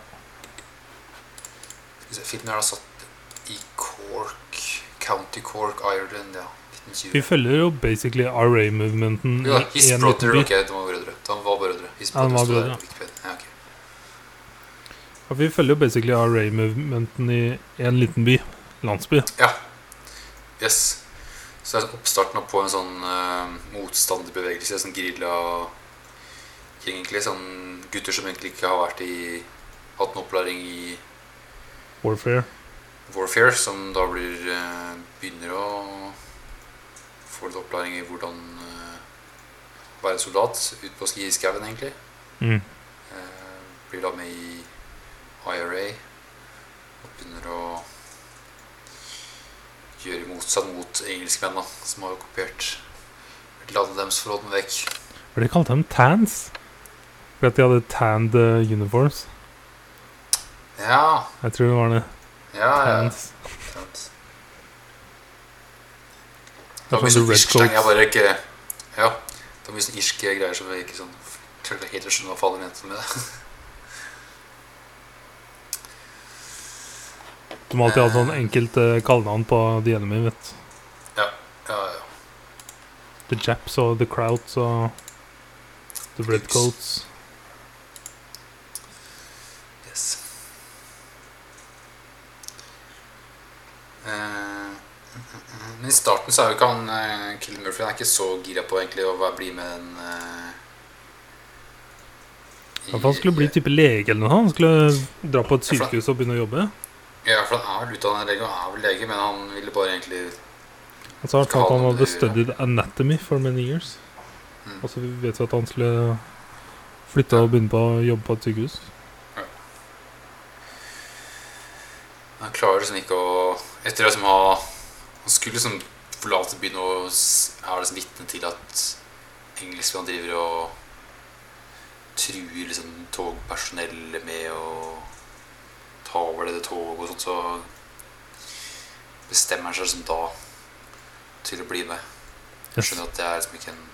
Filmen er da satt i Cork, County Cork, Ireland, ja. Vi følger jo basically RA-movementen Ja, i his en brother, liten by. ok, de var brødre. De var brødre. His brother var brødre. Ja, okay. Ja, vi følger jo basically RA-movementen i en liten by. Landsby. Ja. Yes. Så det er oppstarten på en sånn uh, motstanderbevegelse, sånn gerilja egentlig. Sånn gutter som egentlig ikke har vært i hatt en opplæring i Warfare. Warfare, som da blir eh, begynner å få litt opplæring i hvordan eh, være soldat ut på skiskauen, egentlig. Mm. Eh, blir da med i IRA og begynner å gjøre motstand mot engelskmenn som har holde dem vekk. Ble de kalte dem? Tans? For at de hadde tanned uniforms. Ja, Jeg tror det var det. ja, ja. Tans. Det var mye sånn irsk slang jeg bare ikke Ja, det var mye sånn irske greier som jeg ikke sånn klarte helt å skjønne hva faen mente med det. De har alltid hatt sånn enkelt uh, kallenavn på The Enemy, vet du. Ja, ja. ja. The Japs og The Krauts og The Redcoats. Yes. Eh, men så er jo ikke han uh, Killian Murphy Han er ikke så gira på egentlig å bli med den uh, for han skulle bli type lege eller noe. Han skulle dra på et sykehus og begynne å jobbe. Ja, for han er vel utdannet lege, og er vel lege, men han ville bare egentlig Han sa at han hadde studied anatomy for many years. Mm. Og så vet vi at han skulle flytte og begynne på å jobbe på et sykehus. Ja. Han klarer liksom ikke å Etter liksom å ha Han skulle liksom forlate byen og er liksom vitne til at engelskmenn driver og truer liksom togpersonellet med å ta over det toget og sånt, så bestemmer han seg liksom da til å bli med. Jeg skjønner at det er liksom ikke en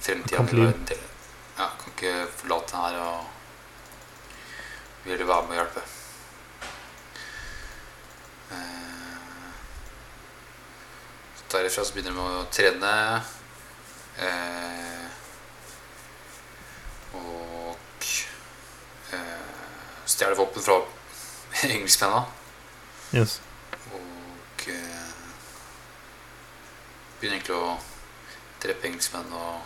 fremtid Kan han del Ja, kan ikke forlate den her og vil være med og hjelpe. Eh, derfra så begynner de å trene. Eh, og eh, stjele våpen fra engelskmennene. Yes. Og eh, begynner egentlig å drepe engelskmenn og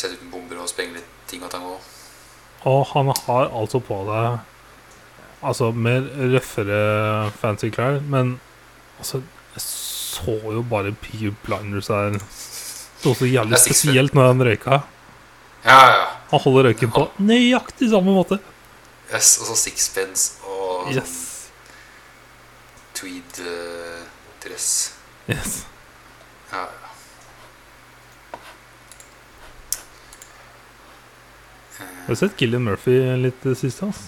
sette ut bomber og sprenge litt ting og tang òg. Og han har altså på deg Altså mer røffere fancy klær, men altså Jeg så jo bare Peaky Blinders her. Så så jævlig Det spesielt når han røyka. Ja, ja. Han holder røyken på nøyaktig samme måte. Yes, og så sixpence og Yes. sånn tweed-dress. yes. ja, ja. Jeg har sett Gillian Murphy litt det siste. ass.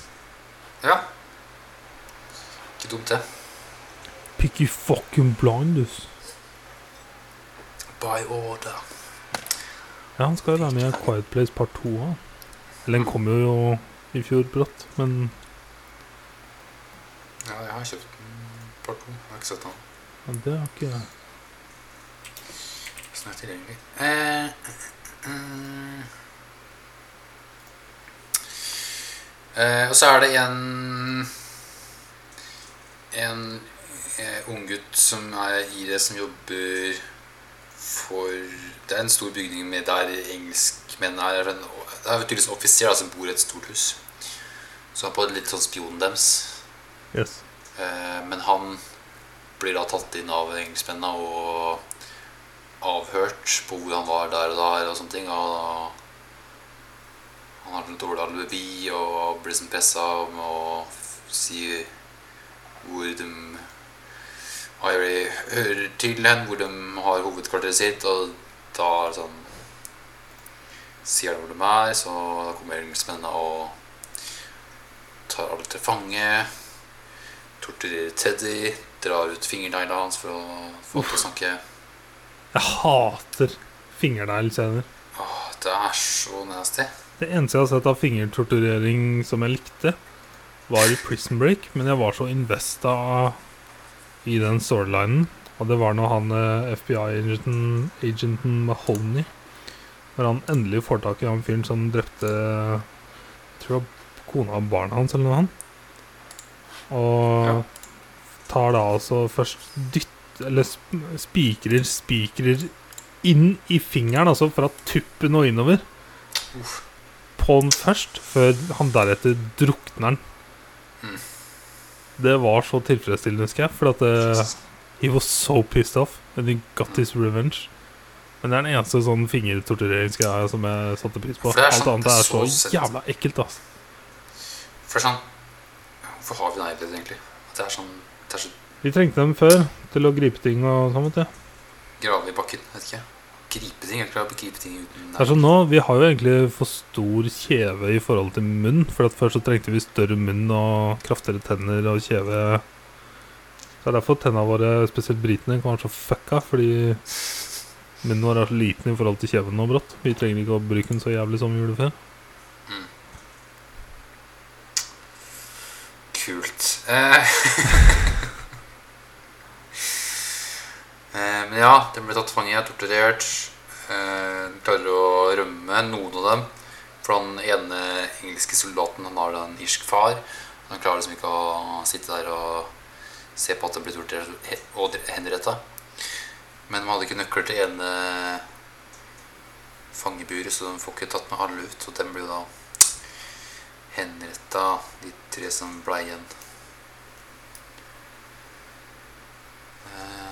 ja. Ikke dumt, det. Picky fucking blinders. By order. Ja, han skal jo være med i Quiet Place Part 2 Ja. Eller den kom jo i fjor brått, men Ja, jeg har kjøpt den part 2. Jeg har ikke sett den. ja, det har ikke jeg. Er tilgjengelig. Eh, eh, eh, og så er det en En eh, unggutt som er i det, som jobber for Det er en stor bygning med der engelskmennene er. Det er tydeligvis en offiser da, som bor i et stort hus. Så han er på litt sånn spionen deres. Yes. Eh, men han blir da tatt inn av engelskmennene og avhørt på hvor han var der og der og sånne ting. Og han har et dårlig alibi og blir sånn pressa om å si hvor de IRA hører til hen, hvor de har hovedkvarteret sitt. Og da er sånn Sier de hvor de er, så kommer engelskmennene og tar alle til fange torturerer Teddy, drar ut fingerneglene hans for å få til å snakke. Jeg hater fingerneglscener. Åh, det er så nasty. Det eneste jeg har sett av fingertorturering som jeg likte, var i Prison Break, men jeg var så investa i den storylinen. Og det var når han eh, FBI-agenten agenten Mahoney Når han endelig får tak i han fyren som drepte Jeg tror kona og barna hans, eller noe sånt. Og Ja. tar da altså først dytt Eller sp- spikrer spikrer inn i fingeren, altså fra tuppen og innover Uff. på den først, før han deretter drukner den. Mm. Det var så tilfredsstillende, husker jeg. For at det, he was so pissed off. And he got his revenge. Men det er den eneste sånn fingertortureringsgreia som jeg satte pris på. Er Alt sånn- annet er så så jævla ekkelt, ass. For sånn Hvorfor har vi negler, egentlig? At det er sånn Det er så Vi trengte dem før til å gripe ting og sånn, vet du. grave i bakken. Vet ikke. Gripe ting. Jeg klarer å begripe ting uten Det sånn nå, Vi har jo egentlig for stor kjeve i forhold til munn. For at Før så trengte vi større munn og kraftigere tenner og kjeve. Så det er derfor tenna våre, spesielt britene, kan være så fucka. Fordi munnen vår er så liten i forhold til kjeven nå brått. Vi trenger ikke å bruke den så jævlig som vi gjorde før. Kult. Eh. eh, men ja, de ble tatt fange, torturert. Eh, klarer å rømme, noen av dem. For den ene engelske soldaten han har en irsk far. Han klarer liksom ikke å sitte der og se på at de blir torturert og henretta. Men de hadde ikke nøkler til ene fangeburet, så de får ikke tatt med alle ut. Og den blir da henretta, de tre som ble igjen. Eh,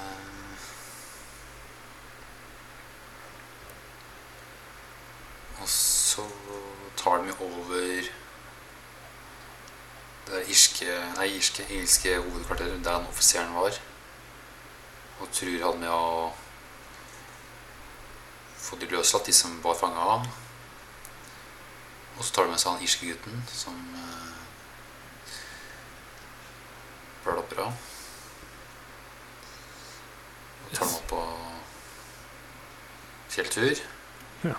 Og så tar de over det irske, nei, irske, engelske hovedkvarteret der han offiseren var. Og truer han med å få de løslatt, de som var fanga av ham. Og så tar de med seg han irske gutten som uh, opp bra. Og tar dem opp på fjelltur. Ja.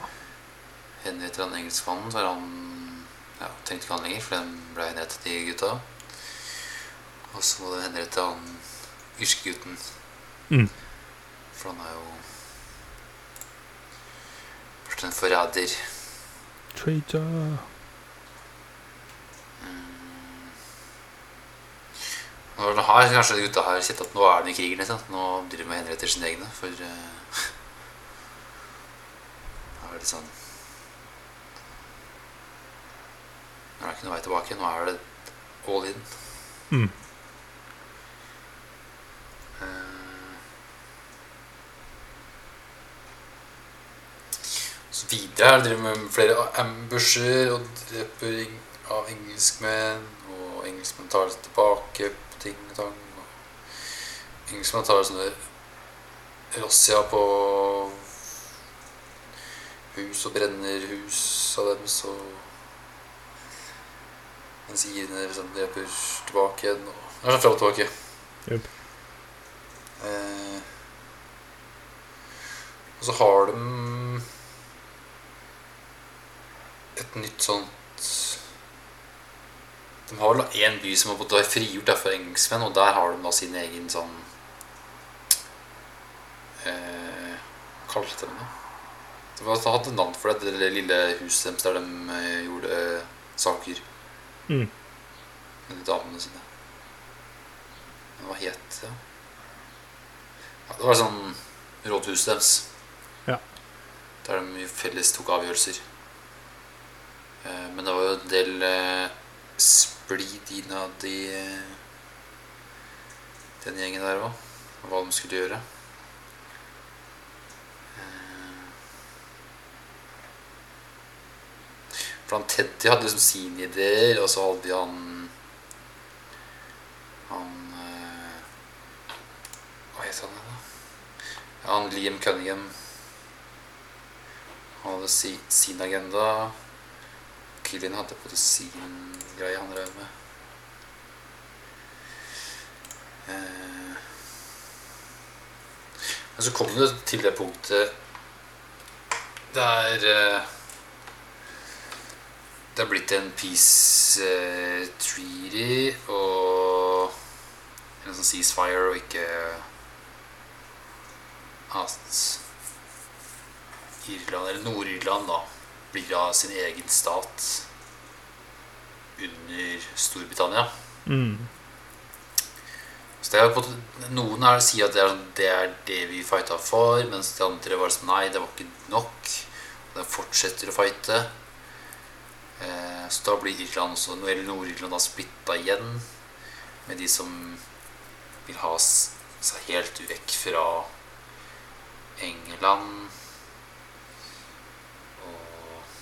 Henretter han engelskmannen, så har han ja, trengte ikke han lenger, for den ble henrettet, de gutta. Og så må de henrette han irske gutten Mm. For han er jo Først en forræder. Traitor. Og nå har kanskje de gutta her sett at nå er de i krigen. Liksom. Nå driver de med henretter sine egne. For uh, det er litt sånn Nå er det ikke noe vei tilbake. Nå er det all in. Mm. Eh, Så videre her driver med flere ambusher og dreper av engelskmenn. Og engelskmenn tar seg tilbake på ting og tang. Engelskmenn tar sånne razzia på hus og brenner hus av dem, så mens irene liksom dreper tilbake igjen. Og er sånn fram og tilbake. Jep. Eh, og så har de et nytt sånt De har vel én by som har være frigjort der for engelskmenn, og der har de da sin egen sånn eh, Hva kalte de det? De et navn for det, det lille huset deres der de eh, gjorde eh, saker Mm. damene sine. Hva het det? Ja, det var sånn rådhuset deres. Ja. Der de felles tok avgjørelser. Eh, Men det var jo en del eh, splid innad i eh, den gjengen der òg. Hva de skulle gjøre. Eh, For han Teddy hadde liksom sine ideer, og så hadde han Han øh, Hva het han da? Han Liam Cunningham. Han hadde si, sin agenda. Killian hadde på det sin greie han drev med. Eh, Men så kom det til det punktet der eh, det har blitt en peace uh, treaty og en sånn ceasefire og ikke at Irland, eller Nord-Irland, da blir av sin egen stat under Storbritannia. Mm. Så det er på, Noen her sier at det er, det er det vi fighta for, mens de andre var sånn Nei, det var ikke nok. Og de fortsetter å fighte. Eh, så da blir Irland også Eller Nord-Irland splitta igjen med de som vil ha seg helt vekk fra England. Og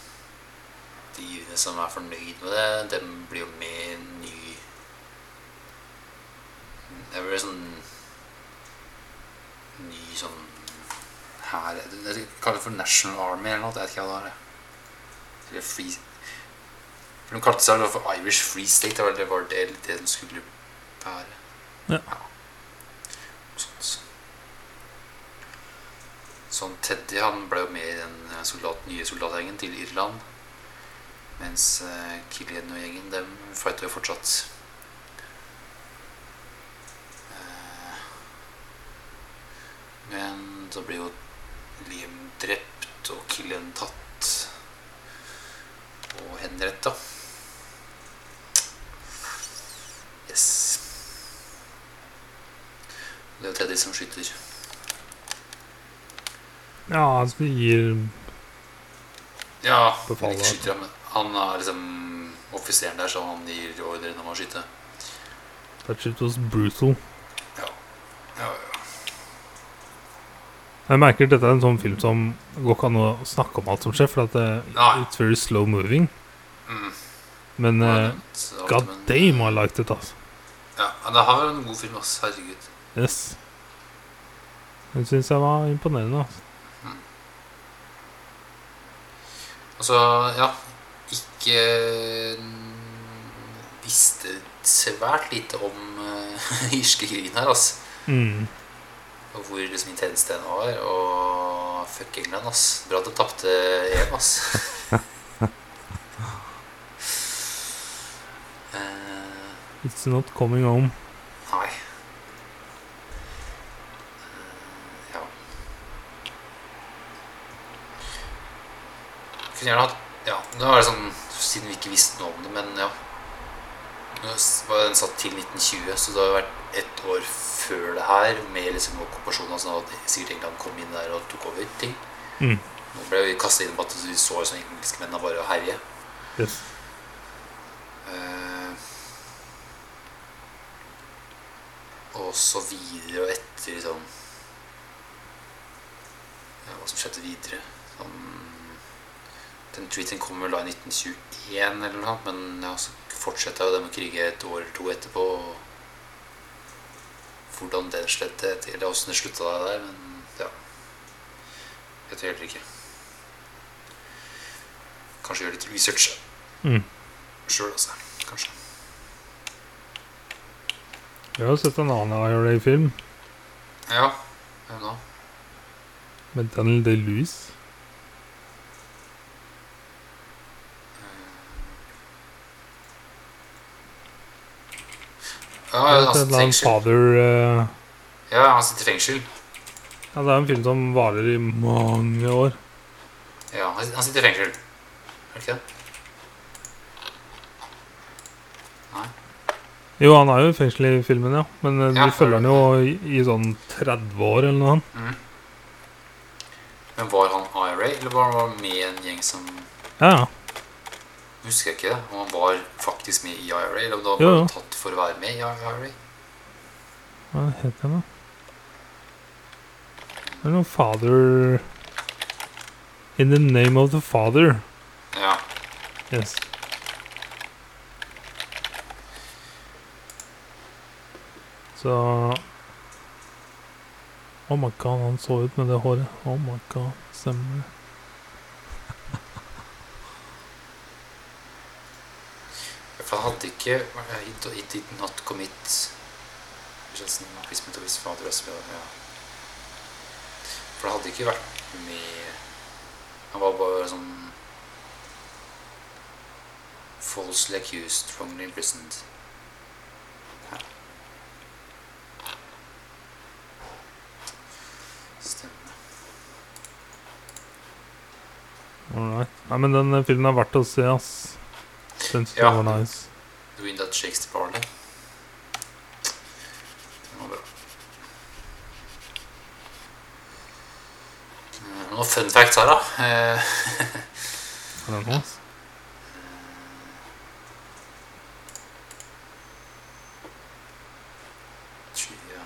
de som er fornøyd med det, dem blir jo med i en ny Det blir sånn Ny sånn her Det kaller det for National Army eller noe. Jeg vet ikke hva det er. Eller Free For De kalte seg for Irish Free State. Det var det, var det, det de skulle være. Ja. Sånt. Sånn Teddy han ble jo med i den eh, soldat, nye soldatgjengen til Irland. Mens uh, Killian og gjengen dem fighter jo fortsatt. Uh, men så blir jo Liam drept og Killian tatt og henretta. Yes. Det er jo Teddy som skyter. Ja, han som gir Ja, Befaler ikke skyter han, men han er liksom offiseren der, så han gir ordren om å skyte. That shit was brutal. Ja, ja. ja. Jeg merker at dette er en sånn film som går ikke an å snakke om alt som skjer, for at det, Nei. it's very slow moving. Mm. Men eh, god damn, I liked it, altså. Ja, det har vært en god film, ass. Herregud. Yes. Den syns jeg var imponerende. Altså. Altså, ja Ikke Visste svært lite om uh, irskekrigen her, altså. Mm. Og hvor liksom intens den var. Og fuck England, ass. Bra at de tapte EM, ass. It's not coming home. Nei. Ja. Kunne gjerne hatt Ja, nå er det sånn siden vi ikke visste noe om det, men ja. Nå var Den satt til 1920, så det har vært ett år før det her med liksom okkupasjonen. Altså at sikkert England kom inn der og tok over ting. Mm. Nå ble vi kasta inn på at vi så engelske engelskmennene bare herje. Yes. Uh, og så videre og etter liksom ja, Hva som skjedde videre. Sånn, den tweeten kom vel da i 1921 eller noe, men ja, så fortsatte jo dem å krige et år eller to etterpå. Og hvordan den skjedde, eller åssen det slutta der, men ja Vet heller ikke. Kanskje gjøre litt research Mm. sjøl, altså. Kanskje. Jeg har sett en annen IRA-film Ja. Hvem da? med Daniel Day-Lewis. Ja, han er sitter i fengsel. eh, Ja, han sitter i fengsel. Ja, det er en film som varer i mange år. Ja, han sitter- han sitter i fengsel. Er det ikke det? Jo, han er jo i fengsel i filmen, ja. Men eh, Ja, vi følger han jo i, i sånn 30 år eller noe. Mm. Men var han IRA, eller var han med i en gjeng som Ja, ja. Husker jeg ikke det. Om han var faktisk med i IRA, eller om han var Jo, jo. tatt for å være med i IRA. Hva heter han, da? Det er noe Father In the name of the father. Ja. Yes. Så Oh my god, han så ut med det håret. Oh my god, stemmer det. For han hadde ikke It, it did not commit. For det hadde ikke vært med Han var bare sånn Falsely accused, wrongly imprisoned. Ja. Stemmer. Alright. Nei, men den eh, filmen er verdt å se, ass. Den synes Ja. jeg var nice. Doing That Shakespeare Barley. Den var bra. Eh, Noen fun facts her, da. Eh, Er den hans? Trivia.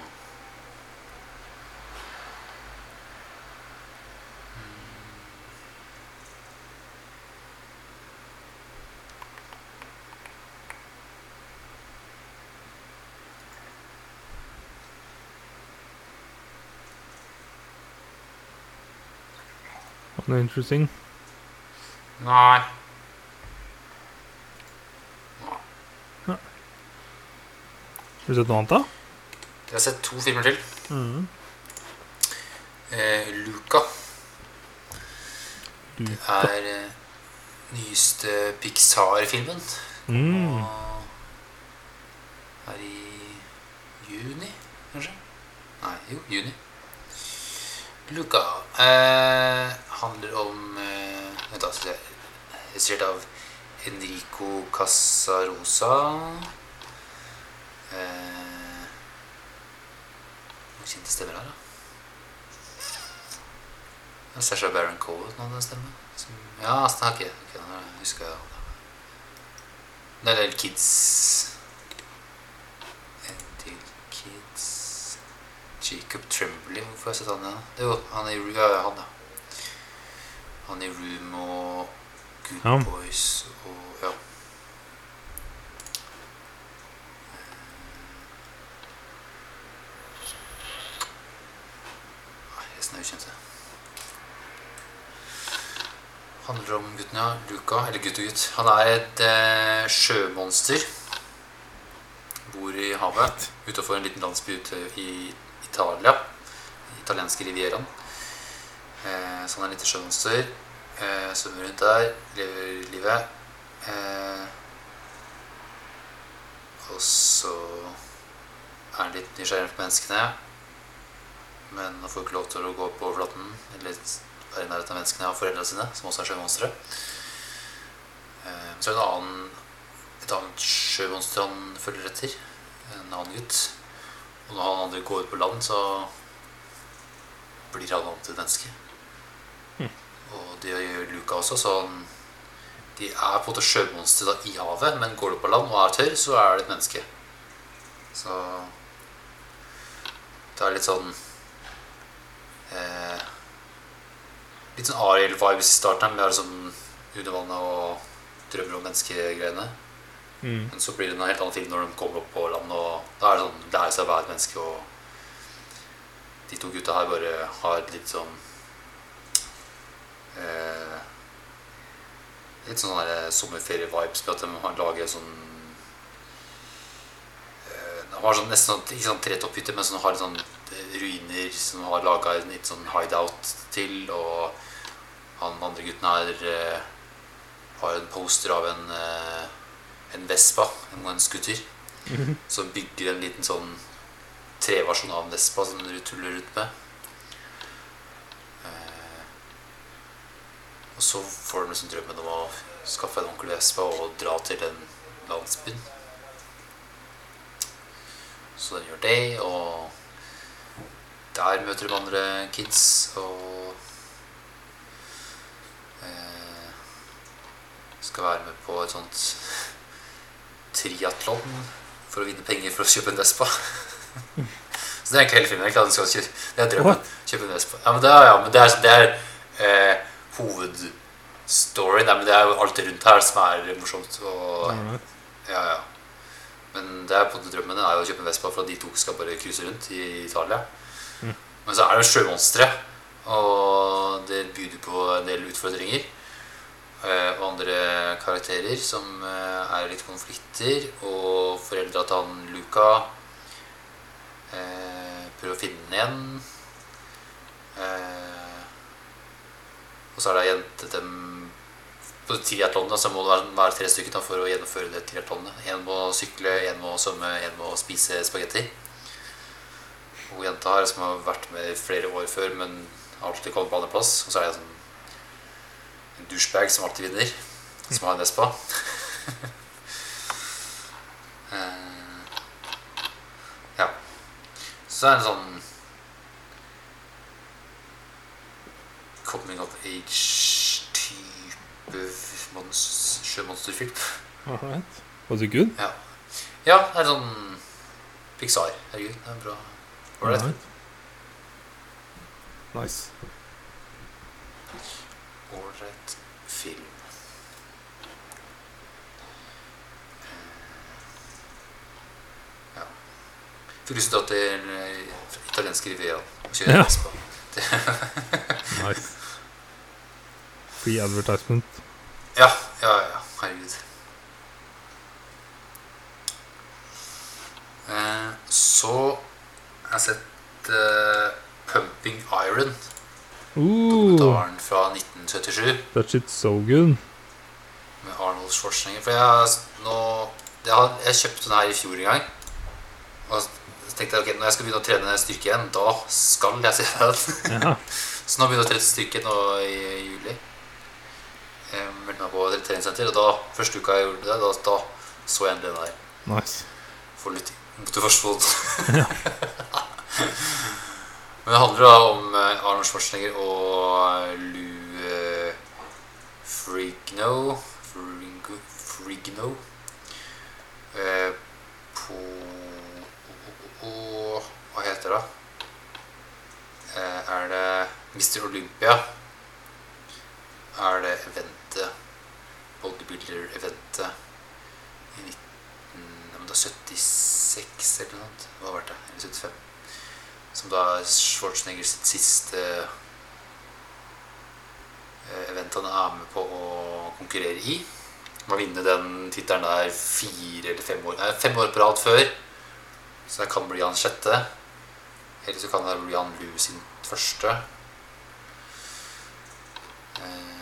Noe interesting? Nei. Har du sett noe annet, da? Jeg har sett to filmer til. Mm. Eh, Luca Luca. er eh, nyeste Pixar-filmen. Mm. Og Casarosa. Eh, Hvor kjente stemmer her, da? Sasha Baron Cohen hadde en stemme. Som, ja, altså, ok, Okay, nå husker jeg det er del kids En del kids Jacob Trembley. hvorfor har jeg sett han igjen? da? Jo, han i ja, ja, han da Han i Room og Good Ja. Boys og ja Nei, Resten er ukjente handler om ja. Luca, eller gutt og gutt. Han er et eh, sjømonster. Bor i havet utenfor en liten landsby ute i Italia. Italienske rivieraen. Eh, så han er et lite sjømonster. Eh, svømmer rundt der, lever livet. Eh, og så er han litt nysgjerrig på menneskene. Men han får ikke lov til å gå på overflaten. Eller være i nærheten av menneskene av foreldrene sine, som også er sjømonstre. Eh, så er det en annen, et annet sjømonster han følger etter. En annen gutt. Og når han andre går ut på land, så blir han om til et menneske. Og det gjør Luca også, så han, de er på en måte sjømonstre i havet, men går du på land og er tørr, så er det et menneske. Så det er litt sånn eh, Litt sånn Ariel-vibes i starten, med liksom under vannet og drømmer om menneskegreiene. Mm. Men så blir det en helt annen film når de kommer opp på land, og da er det sånn lære seg å være et menneske. Og de to gutta her bare har et litt sånn eh, Litt sånn sommerferie-vibes med at de har laget sånn De har sånn nesten sånn, ikke sånn tretopphytte, men sånn, har sånn eh, ruiner som har laga en litt sånn hideout til. Og han andre gutten her eh, har en poster av en eh, en Vespa, en, en scooter, som bygger en liten sånn treversjon av en Vespa som du tuller rundt med. Og så får de liksom drømmen om å skaffe en onkel Vespa og dra til den landsbyen. Så den gjør det, og der møter de andre kids, og eh, skal være med på et sånt triatlon for å vinne penger for å kjøpe en Vespa. Så det er egentlig hele filmen. du skal kjøpe, Det er drømmen. Kjøpe en Vespa. Ja, men det er, ja, men det er, det er eh, hovedstoryen. Nei, men det er jo alt rundt her som er morsomt. Og, ja, ja. Men det er på en måte drømmen er jo å kjøpe en Vespa for at de to skal bare cruise rundt i Italia. Men så er det sjømonstre, og det byr på en del utfordringer. Eh, og andre karakterer som eh, er litt konflikter. Og foreldra til han Luca eh, prøver å finne den igjen. Eh, og så er det jente dem På triatlonet så må det være, tre stykker for å gjennomføre det triatlonet. Én må sykle, én må svømme, én må spise spagetti. Og jenta her som har vært med flere år før, men alltid kommet på andreplass. Og så er det sånn en douchebag som alltid vinner, som har en Vespa. Eh, ja. Så det en sånn coming of mons- sjømonsterfilm. Alright. Was it good? Ja. ja, det er sånn Pixar. Herregud, det er bra. Ålreit. Alright. Nice. Ålreit film. Ja. Fikk lyst til å dra til eh, italienske Rivera og kjøre Ja. Nice. Free advertisement. Ja, ja, ja. Herregud. Eh, så har jeg sett eh, Pumping Iron, Ooh, dokumentaren fra 1977. that shit's so good. med Arnold Schwarzenegger. For jeg, nå, jeg, har, jeg kjøpte den her i fjor en gang. Og så tenkte jeg ok, når jeg skal begynne å trene styrke igjen, da skal jeg se den. Ja. så nå begynner jeg å trene styrke nå i juli. Meldte meg på et treningssenter, og da, første uka jeg gjorde det, da, da så jeg endelig det her. Nice. For litt motivasjon. Men det handler da om eh, Arnold Schwarzenegger og Lou eh, Frigno Frigno eh, På Hva heter det? Eh, er det Mr. Olympia? Er det eventet Bodybuilder-eventet i 19 ja, men det er 76 eller noe sånt. Hva var det? Eller 75. Som da er Schwarzenegger sitt siste eh, event han er med på å konkurrere i. Må vinne den tittelen der fire eller fem år fem år på rad før. Så det kan bli han sjette. Eller så kan det bli han Lou sin første. Eh,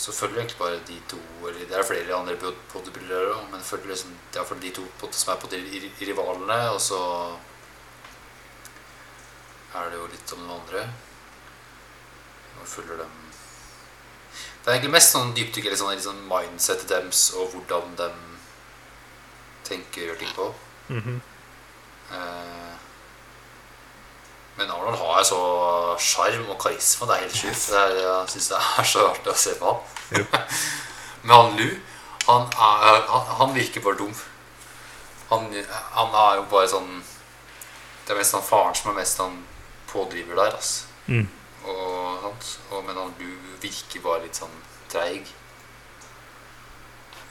Så følger egentlig bare de to Eller det er flere andre bod- bodybuildere også, men følger liksom, det er de to som er på de rivalene. Og så er det jo litt om noen andre. Og følger dem Det er egentlig mest sånn dypdykk eller sånn, liksom mindsetet deres og hvordan de tenker og gjør ting på. Mhm. Eh, Men Arnold har så sjarm og karisma. Det er helt sjukt. Det er- Jeg syns det er så artig å se på han. Men han Lu, han, er, han, han virker bare dum. Han, han er jo bare sånn Det er mest han faren som er mest han pådriver der. Altså. Mm. Og, og, men han Lu virker bare litt sånn treig.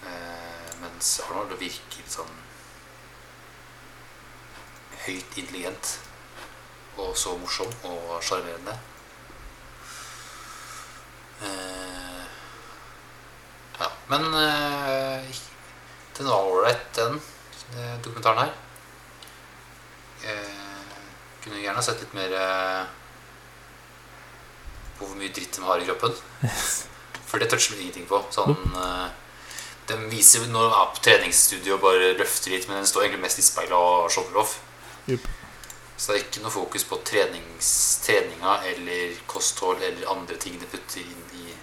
Eh, mens Arnold virker litt sånn høyt intelligent. Og så morsom og sjarmerende. Eh, ja, men eh, den var ålreit, den eh, dokumentaren her. Eh, kunne gjerne sett litt mer eh, på hvor mye dritt de har i kroppen. For det toucher vi ingenting på. Sånn, eh, de viser når de er på treningsstudio og bare løfter litt, men den står egentlig mest i speilet og shower off. Jupp. Så det er ikke noe fokus på treninga eller kosthold eller andre ting de putter inn i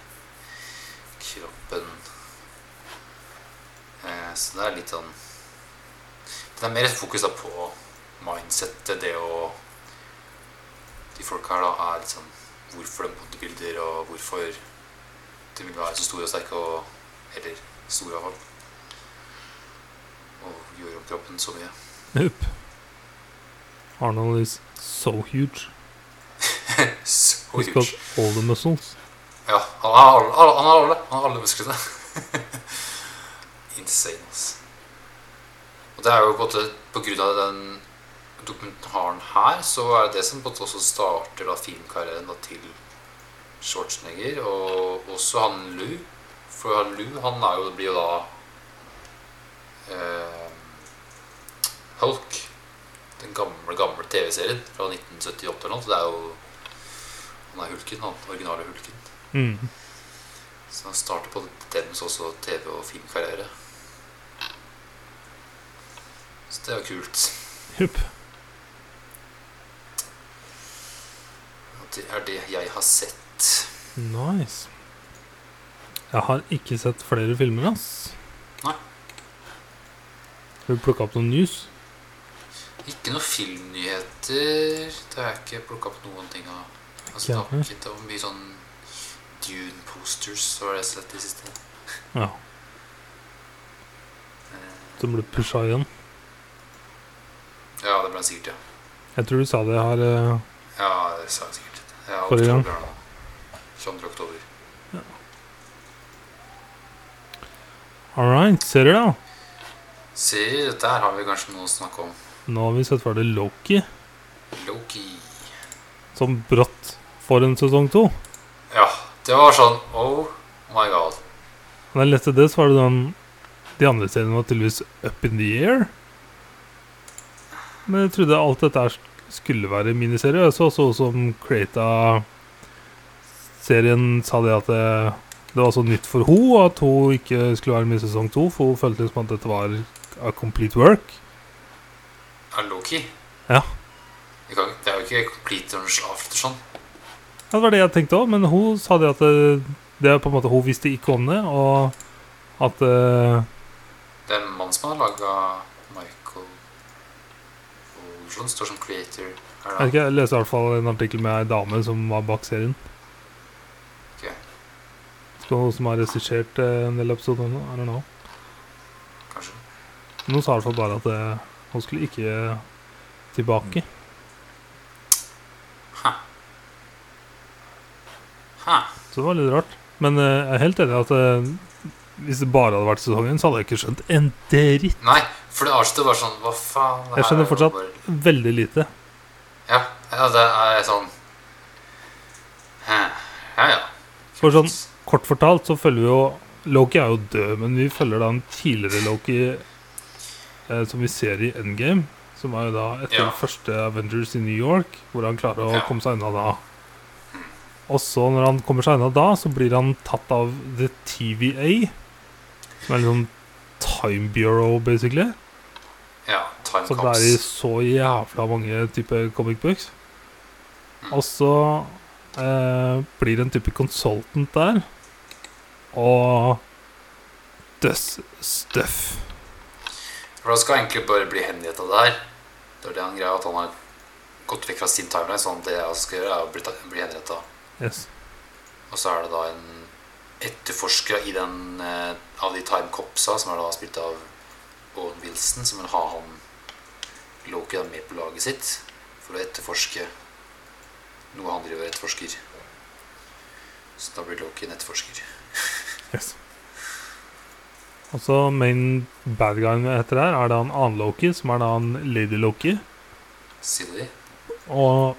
kroppen. Eh, så det er litt sånn Det er mer fokus da på mindsettet, det å De folka her da er litt sånn Hvorfor de bodybuilder, og hvorfor de vil være så store og sterke, og eller store iallfall. Og gjøre om kroppen så mye. Jupp. Arnold is so huge. so He's huge. got all the muscles. Ja, han har alle, han har alle, han har alle musklene. Insane, ass. Og det er jo på på grunn av den dokumentaren her, så er det det som både også starter da filmkarrieren til Schwarzenegger, og også han Lou. For han Lou, han er jo, blir jo da eh, Hulk. Den gamle, gamle TV-serien fra 1978 eller noe. Så det er jo Han er hulken, han originale hulken. Mm. Så han starter på dens også TV- og filmkarriere. Så det er jo kult. Jupp. Det er det jeg har sett. Nice. Jeg har ikke sett flere filmer, ass. Nei. Har du plukka opp noen news? Ikke noe filmnyheter. Det har jeg ikke plukka opp noen ting av. Altså, det, har ikke, om var mye sånn Dune-posters så har jeg sett i det siste. Ja. Eh, Som ble pusha igjen. Ja, det ble det sikkert, ja. Jeg tror du sa det her uh, Ja, det sa jeg sikkert. Ja, Forrige gang. oktober, da. 22. oktober. All right, ser du da? Dette her har vi kanskje noe å snakke om. Nå har vi sett ferdig Loki, Loki. som brått får en sesong to. Ja, det var sånn Oh my god. Da jeg leste det, så var det den De andre seriene var tydeligvis up in the air. Men jeg trodde alt dette skulle være miniserie. Jeg så også som creata serien sa det at det, det var så nytt for henne at hun ikke skulle være med i sesong to, for hun følte som at dette var a complete work. Er Loki? Ja. Det, kan, det er jo ikke complete after sånn. Ja, Det var det jeg tenkte òg, men hun sa det at det, det er på en måte hun visste ikke om det, og at uh... Det er en mann som har laga Michael Olsson, står som creator her, Jeg ikke, jeg leste i hvert fall en artikkel med ei dame som var bak serien. Ok. Så hun som har regissert eh, en del episoder nå. Kanskje. Men hun sa i hvert fall bare at eh, hun skulle ikke tilbake. Ha. Ha. Så det var litt rart. Men eh, jeg er helt enig i at eh, hvis det bare hadde vært sesongen, så hadde jeg ikke skjønt en dritt. Nei, for det Arsenal var sånn Hva faen? det Jeg skjønner er fortsatt. bare- Veldig lite. Ja, ja, det er sånn Ja, ja. For sånn kort fortalt så følger vi jo Loki er jo død, men vi følger da en tidligere Loki eh, som vi ser i Endgame. Som er jo da etter Ja. første Avengers i New York, hvor han klarer å Ja. komme seg unna da. Og så når han kommer seg unna da, så blir han tatt av The TVA. Som er liksom Time Bureau, basically. ja time Som det er i så jævla mange typer comic books. Mm. Og så eh, blir det en type consultant der. og Dust Stuff. For da skal egentlig bare bli henrettet det her. Det er det han greier, at han har gått vekk fra sin timeline, sånn at det jeg skal gjøre, er å bli, bli henrettet. Yes. Og så er det da en etterforsker i den eh, av de Time Copsa, som er da spilt av Owen Wilson, som vil ha han Loki med på laget sitt for å etterforske noe han driver og etterforsker. Så da blir Loki en etterforsker. yes. Og så main bad guyen etter her er da en annen Loki, som er da en Lady Loki. Silly. Og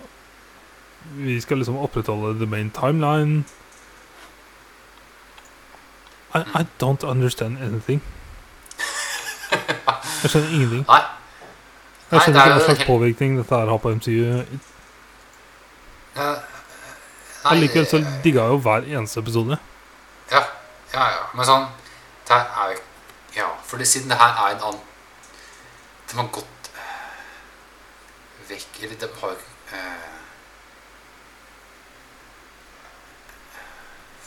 vi skal liksom opprettholde the main timeline. I, I don't understand anything. Jeg skjønner ingenting. Nei. Jeg skjønner er ikke hva slags helt- påvirkning dette her har på MCU. Ja, Allikevel så eh, digga jeg jo hver eneste episode. Ja, ja, ja. Men sånn Det her er jo Ja, for siden det her er en annen De har gått eh, vekk Eller de har eh,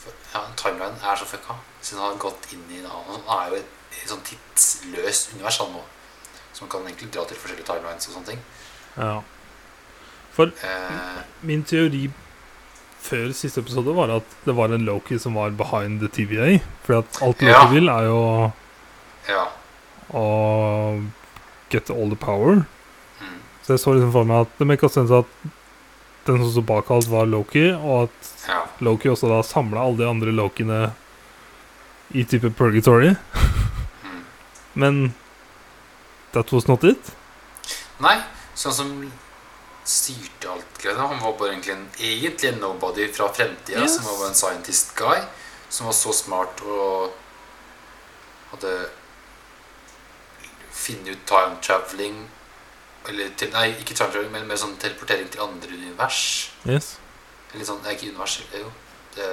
for, Ja, timeline er så fucka. Siden han har gått inn i en annen Han er jo et, et sånn tidsløst univers han nå. Man kan egentlig dra til forskjellige timelines og sånne ting. Ja. For Eh, min teori før siste episode var at det var en Loki som var behind the TVA. For alt Loki Ja. vil, er jo ja. å get all the power. Mm. Så jeg så liksom for meg at det make sense at den som sto bak alt, var Loki, og at Ja. Loki også da samla alle de andre Lokiene i type purgatory. Mm. Men that was not it. Nei, sånn som styrte alt greiene. Han var bare egentlig en, egentlig en nobody fra fremtida, Yes. som var en scientist guy, som var så smart og hadde funnet ut time traveling Eller til, nei, ikke time traveling, men mer sånn teleportering til andre univers. Yes. Eller sånn, nei, ikke univers, jo. Det,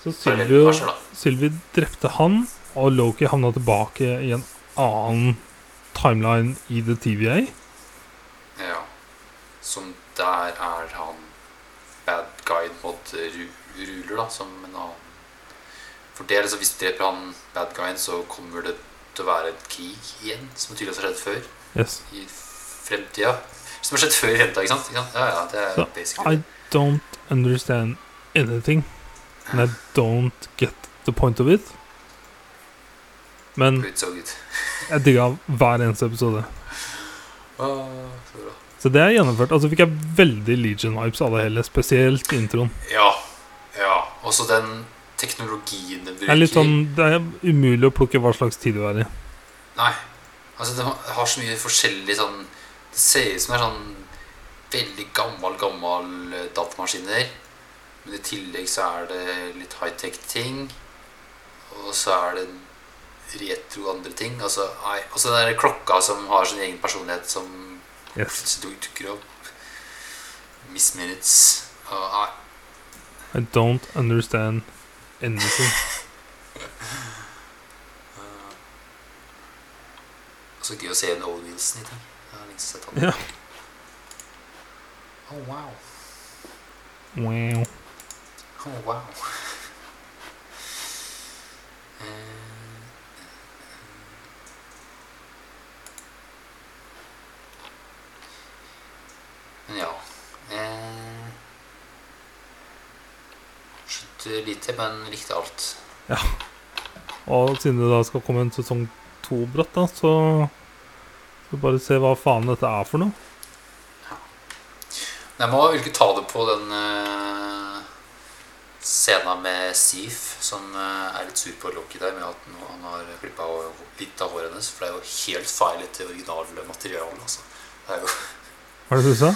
Så Sylvi, universer, drepte han, og Loki havna tilbake i en annen timeline i The TVA. Som der er han bad guy på en måte ruler, da, som en annen For det er liksom, hvis du dreper han bad guyen, så kommer det til å være et krig igjen, som tydeligvis har skjedd før Yes. i fremtida. Som har skjedd før i fremtida, ikke sant? Ikke sant? Ja, ja, det er so, basically I don't understand anything. And I don't get the point of it. Men jeg digga hver eneste episode. Åh, så bra. Så det er gjennomført. Altså fikk jeg veldig Legion-vibes av det hele, spesielt introen. Ja. Ja. Også den teknologien den bruker. Det er litt sånn Det er umulig å plukke hva slags tid du er i. Nei. Altså, det har- så mye forskjellig sånn Det ser ut som er sånn veldig gammel, gammel eh, datamaskiner. Men i tillegg så er det litt high-tech ting. Og så er det retro andre ting. Altså, nei. Og så den der klokka som har sin egen personlighet, som Yes. plutselig dukker opp. Miss Minutes. Uh, Og, nei. I don't understand anything. Og så gøy å se en Owen Wilson i ting. Jeg har lenge sett han. Ja. Oh, wow. Wow. Oh, wow. Eh, Men ja eh, Skjønte lite, men likte alt. Ja. Og siden det da skal komme en sesong to brått, da, så skal vi bare se hva faen dette er for noe. Jeg må vel ikke ta det på den uh, scenen med Sif, som uh, er litt sur på Loki der med at nå han har klippa litt av håret hennes. For det er jo helt feil etter originalmaterialet. Altså. Det er jo Hva er det du sa?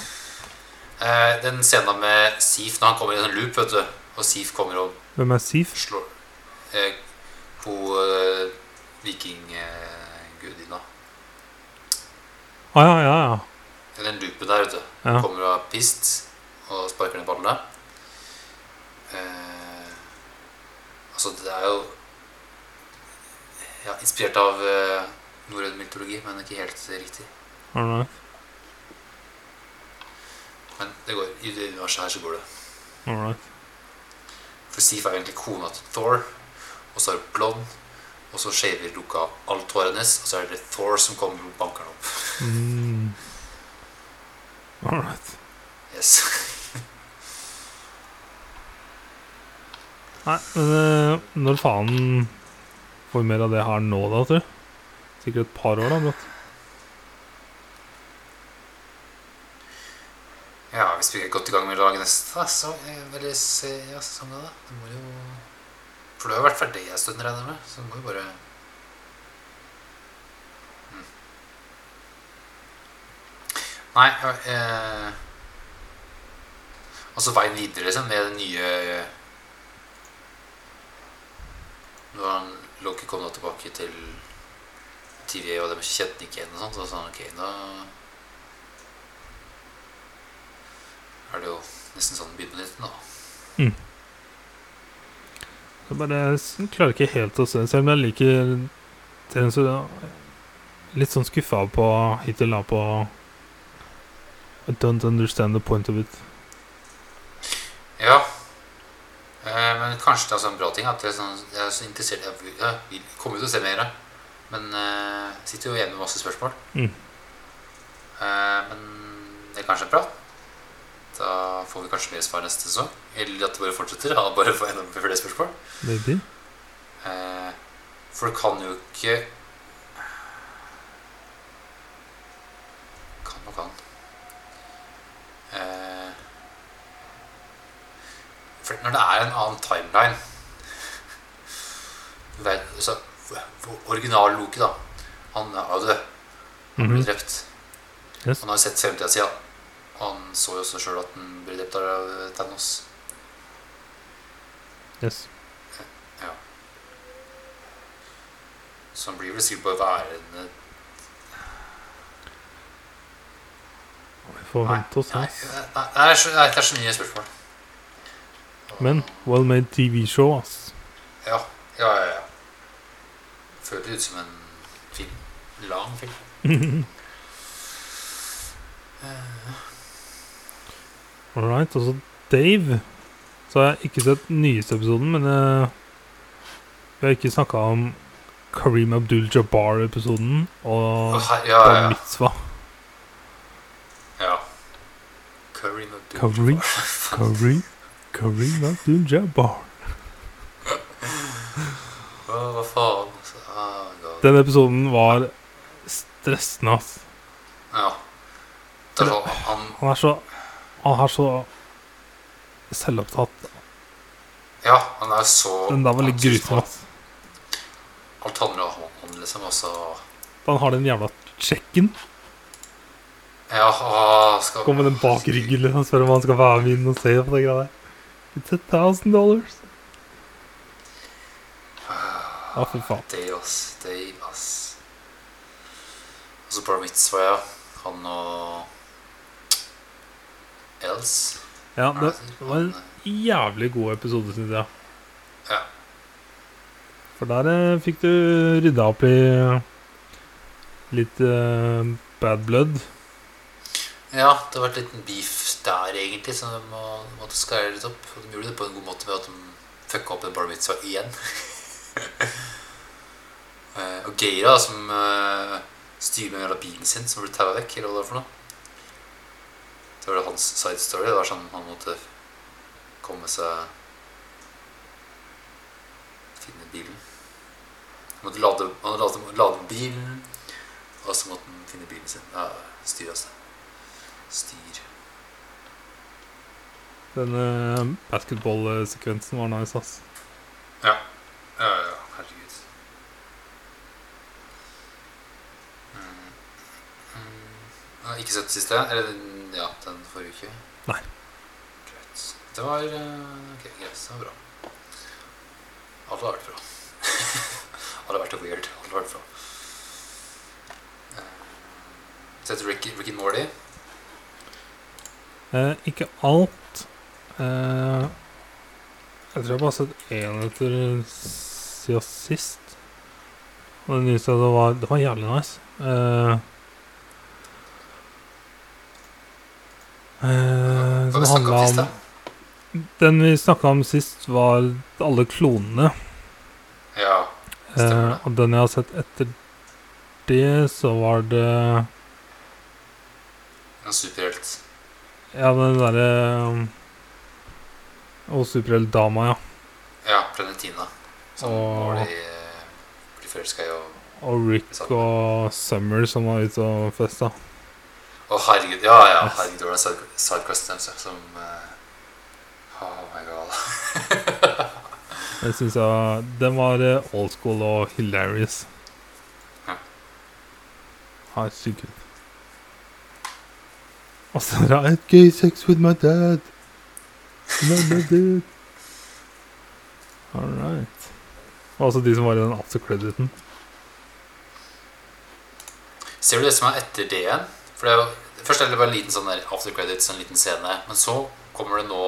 Eh, den scenen med Sif når han kommer i en sånn loop, vet du, og Sif kommer og Hvem er Sif? slår eh, Hun eh, vikinggudinna. Ah, ja, ja, ja. Den loopen der, vet du. Ja. Kommer og har pist og sparker ned ballene. Eh, altså, det er jo ja, inspirert av eh, norrøn mytologi, men ikke helt riktig. Alright. Men det går, i det universet her så går det. Alright. For Sif er jo egentlig kona til Thor. og så er hun blond, og så shaver Luka alt håret hennes, og så er det Thor som kommer og banker den opp. Mm. All right. Yes. Nei, men eh, når faen får vi mer av det her nå, da, tror du? Sikkert et par år, da. Brått. Ja, hvis vi er godt i gang med å lage neste, sesong, Eller se ja, sesongen, da. Det må jo For du har vært ferdig en stund, regner jeg med, så du må jo bare mm. Nei eh, Altså veien videre, liksom, med det nye Når han Loki kom da tilbake til TVA, og de kjente ikke igjen og sånt, og sånn, ok, da er det jo nesten sånn begynner da. Mm. Jeg bare jeg klarer ikke helt å se Selv om jeg liker Terence så er litt sånn skuffa på hittil da på I don't understand the point of it. Ja. Eh, men kanskje det er sånn bra ting at jeg, er sånn, jeg er så interessert Jeg vil- jeg vil, kommer jo til å se mer, men eh, sitter jo igjen med masse spørsmål. Mm. Eh, men det er kanskje bra. Da får vi kanskje mer svar neste sesong. Eller at det bare fortsetter. Ja, bare få enda flere spørsmål. Maybe. Eh, for det kan jo ikke Kan og kan. Eh, for når det er en annen timeline Du vet, Original Loki, da. Han er jo død. Han ble Mhm. drept. Yes. Han har sett fremtida si. Han så jo også sjøl at han ble drept av Thanos. Yes. Ja. Så han blir vel sikkert bare værende Vi får vente og se. nei, det er så, mye spørsmål. Men well made TV-show, ass. Ja, ja, ja. ja. Føles ut som en film. Lang film. Eh, All right. Og Dave. Så har jeg ikke sett nyeste episoden, men uh, vi har ikke snakka om Kareem Abdul-Jabbar-episoden og ja, ja, ja. Mitzvah. ja. Kareem Abdul-Jabbar. Kareem, Kareem Abdul-Jabbar. Hva, faen? altså? Ah, Den episoden var stressende, ass. Ja. Det er sånn, han Han er så Han er så selvopptatt. Ja, han er så Den der var litt grusom. Alt handler om han, liksom. Og så Han har den jævla sjekken. Ja, han skal Kommer den bak ryggen liksom, og spør om han skal være med inn og se på det greia der. It's a thousand dollars. Ja, fy faen. det ass. Dave, ass. Og så Bar Mitzvah, ja. Han og Els. Ja, det det var en jævlig god episode, syns jeg. Ja. For der eh, fikk du rydda opp i litt uh, bad blood. Ja, det var et liten beef der, egentlig, som de må, måtte skære litt opp. Og de gjorde det på en god måte ved at de fucka opp den Bar Mitzvah igjen. Eh, og Geira, som uh, styrer med bilen sin, som ble taua vekk, eller hva det er for noe. Det var hans side story. Det var sånn han måtte komme seg Finne bilen. Han måtte lade, han lade, lade bilen, og så måtte han finne bilen sin. Ja, styr, altså. Styr. Den uh, basketballsekvensen var nice, ass. Ja. Ja, ja, herregud. Mm. Mm. Jeg har ikke sett det siste. Eller ja, den forrige uke. Nei. Greit. Det var eh, Ok, greit. Det var bra. Alt har vært bra. Alle har vært weird. Alt har vært bra. Sett Rick, Ricky and Morty. Eh, ikke alt. Eh, jeg tror jeg bare har sett én etter siden sist. Og det nyeste det var, det var jævlig nice. Eh, eh, som handla om? Den vi snakka om sist, var alle klonene. Ja. Stemmer Eh, det. og den jeg har sett etter det, så var det En superhelt. Ja, den derre um, Og superheltdama, ja. Ja, Planetina. Som Og- var de eh, blir forelska i og Og Rick og Summer som var ute og festa. Å, herregud. Ja, ja. Herregud, det var en side- som uh, Oh my god. Jeg syns jeg Den var eh, old school og hilarious. Herregud. Og så er det gay sex with my dad. My dad. All right. Og også de som var i den aftercrediten. Ser du det som er etter det igjen? For det er jo, Først er det bare en liten sånn der after credits, en liten scene. Men så kommer det nå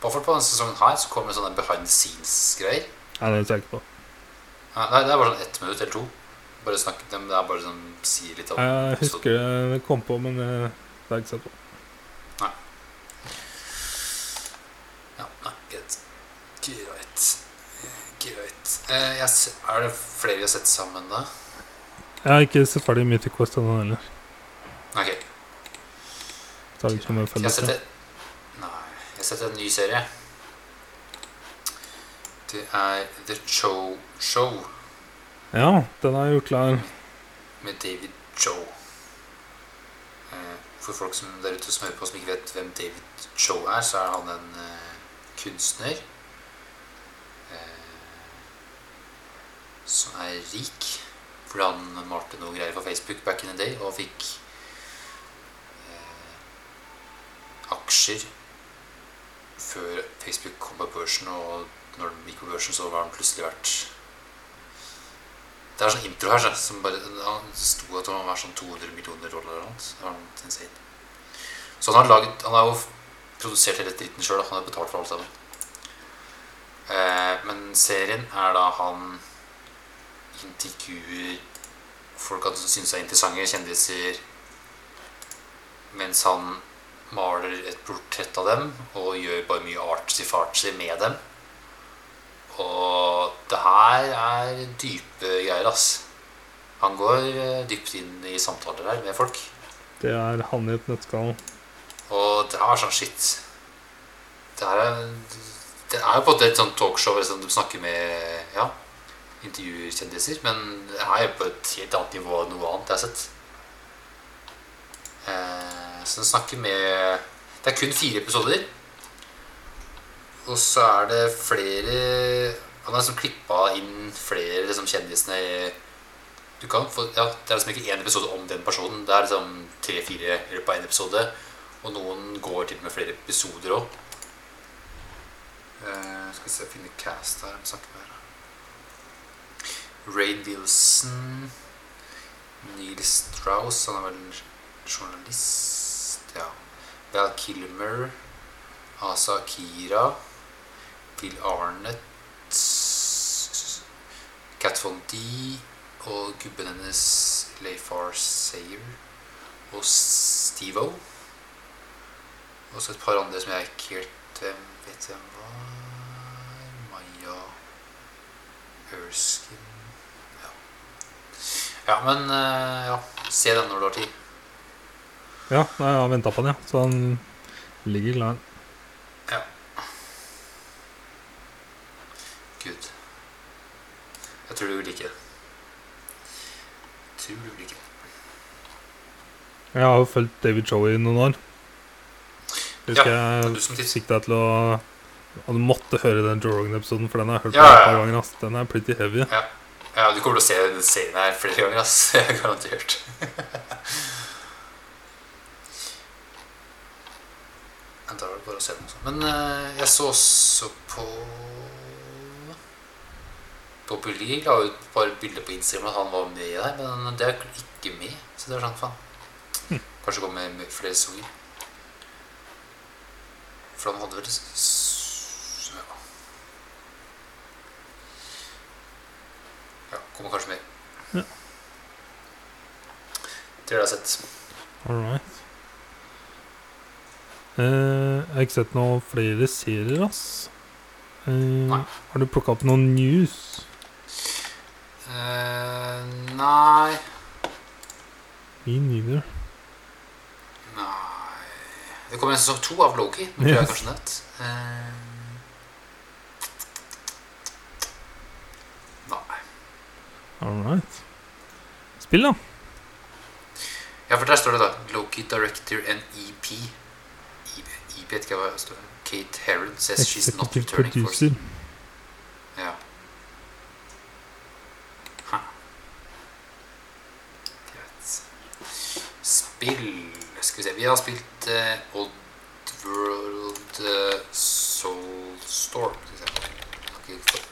På denne sesongen her så kommer det sånne behind the scenes-greier. Nei, det er jeg ikke på. Ja, Nei, det er bare sånn ett minutt eller to. Bare snakk, det er bare sånn sier litt om Jeg husker det kom på, men det har jeg ikke sett på. Nei. Ja, nei, greit. Greit. Greit. Eh, jeg, er det flere vi har sett sammen, da? Jeg har ikke sett ferdig Mythic Quest ennå heller. Ok. Så har ikke noe å følge sett Nei, jeg har sett en ny serie. Det er The Cho Show Ja, den er jo klar. med David Cho. Eh, For folk som der ute som hører på som ikke vet hvem David Cho er, så er han en eh, kunstner eh, som er rik fordi han malte noen greier for Facebook back in the day og fikk eh, aksjer før Facebook kom på børsen, og når den gikk på børsen, så var den plutselig verdt Det er sånn intro her som bare Han sto at det var sånn 200 millioner dollar eller noe insane. Så han har laget Han har jo produsert hele dritten sjøl, han har betalt for alt sammen. Eh, men serien er da han intervjuer folk han syns er interessante, kjendiser, mens han maler et portrett av dem og gjør bare mye artsy-fartsy med dem. Og det her er dype greier, ass. Han går eh, dypt inn i samtaler her med folk. Det er han i et nøttskall. Og det er sånn shit. Det her er Det er jo på en måte et sånt talkshow som du snakker med Ja, intervjuer kjendiser, men det er jo på et helt annet nivå enn noe annet jeg har sett. Eh, så den snakker med Det er kun fire episoder. Og så er det flere Han har liksom klippa inn flere liksom, kjendisene i- du kan få, ja, Det er liksom ikke én episode om den personen. Det er liksom tre-fire i løpet av én episode. Og noen går til og med flere episoder òg. Uh, skal vi se, finne cast her. Snakke med her. Ray Wilson. Neil Strauss, han er vel journalist. Ja. Val Kilmer. Asa Akira. Bill Arnett. Kat Von D. Og gubben hennes Leifar Sayer. Og Steve-O. Og så et par andre som jeg ikke helt vet hvem var. Maja Erskine Ja. ja, men eh, ja. Se den når du har tid. Ja, nei, jeg har venta på den, ja. Så han ligger klar. Ja. Gud. Jeg tror du vil like det. Tror du vil like. Jeg har jo fulgt David Joey i noen år. Husker Ja, jeg deg til å Og du måtte høre den Joe Rogan-episoden, for den har jeg hørt Ja, på ja, et par ganger. Ass. Den er pretty heavy. Ja, du kommer til å se den serien her flere ganger, ass. Er garantert. Men Da var det bare å se den også. Men eh, jeg så også på Populi la ut et par bilder på Instagram at han var med i der, men det er ikke med. Så det er sånn, faen. Kanskje kommer med flere sanger. For han hadde vel Ja. Ja, kommer kanskje mer. Ja. Det har jeg sett. All right. Eh, jeg har ikke sett noen flere serier, ass. Eh, Nei. har du plukka opp noen news? Uh, nei Me neither. Nei Det kommer en sesong to av Loki. Tror jeg Yes. kanskje nett. Nei. All right. Spill, da. Ja, for der står det da Loki Director and EP. Vet ikke hva det står. Kate Herod says she's not returning returning for producer. Ja. Ha. Greit. Spill Skal vi se Vi har spilt uh, Oddworld uh, Soulstorm. Skal vi se.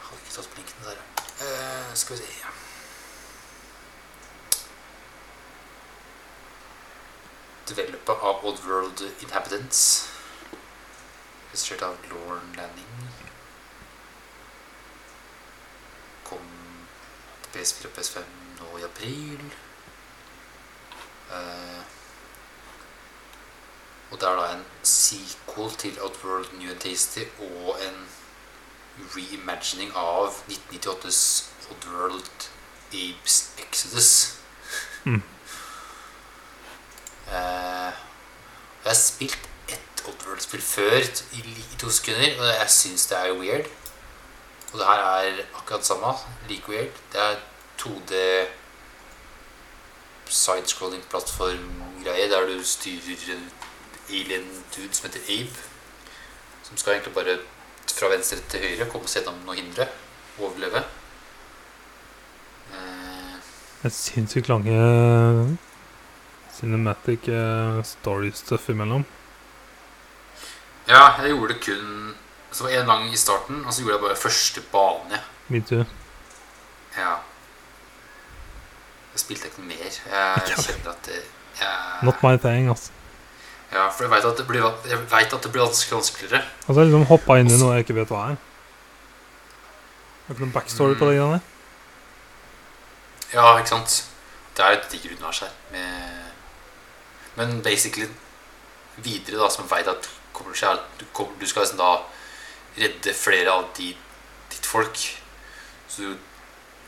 Hadde ikke tatt på linken der. Eh, skal vi se Developer av Oddworld Inhabitants. Regissert av Lorne Lanning. Kom på PS4 og PS5 nå i april. Uh, og det er da en sequel til Oddworld New and Tasty og en reimagining av 1998s Oddworld Apes Exodus. Mm. Jeg har spilt ett Oddworld-spill før i, i to sekunder, og jeg syns det er weird. Og det her er akkurat samme. Like weird. Det er 2D sidescrolling plattformgreie der du styrer en alien dude som heter Abe. Som skal egentlig bare fra venstre til høyre komme seg gjennom noen hindre. Overleve. Eh, er sinnssykt lange cinematic eh, story stuff imellom. ja, jeg gjorde det kun Så var det en lang i starten, og så gjorde jeg bare første bane. Me too. Ja. Jeg spilte ikke noe mer. Jeg kjenner at det jeg, Not my thing, altså. Ja, for jeg veit at, det blir vet at det blir vanskelig vanskeligere. Altså, jeg liksom hoppa inn i noe jeg ikke vet hva er. Har ikke noen backstory på det greiene? Ja, ikke sant? Det er et digert univers her. Med... Men basically videre, da, som veit at at du, kommer, du skal liksom da redde flere av de, ditt folk. Så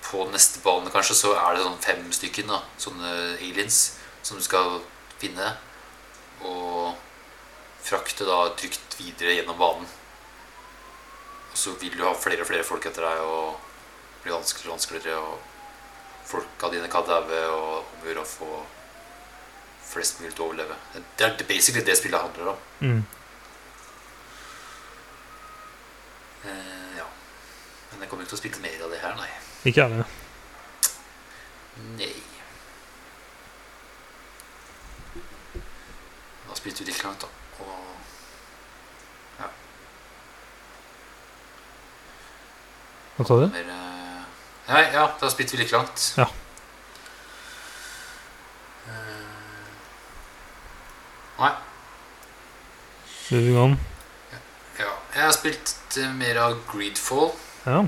på neste bane kanskje så er det sånn fem stykker da, sånne aliens som du skal finne. Og frakte da trygt videre gjennom banen. Og så vil du ha flere og flere folk etter deg, og bli vanskeligere og vanskeligere. Og folka dine kan daue, og om å å få flest mulig til å overleve. Det er basically det spillet handler om. Mm. Eh, ja. Men jeg kommer ikke til å spille mer av det her, nei. Ikke jeg det. Nei. Da spilte vi litt langt, da. Og Hva sa du? mer eh, Nei, ja, da spilte vi litt langt. Ja. Nei. Moving on. Ja. Jeg har spilt mer av Greedfall. Ja.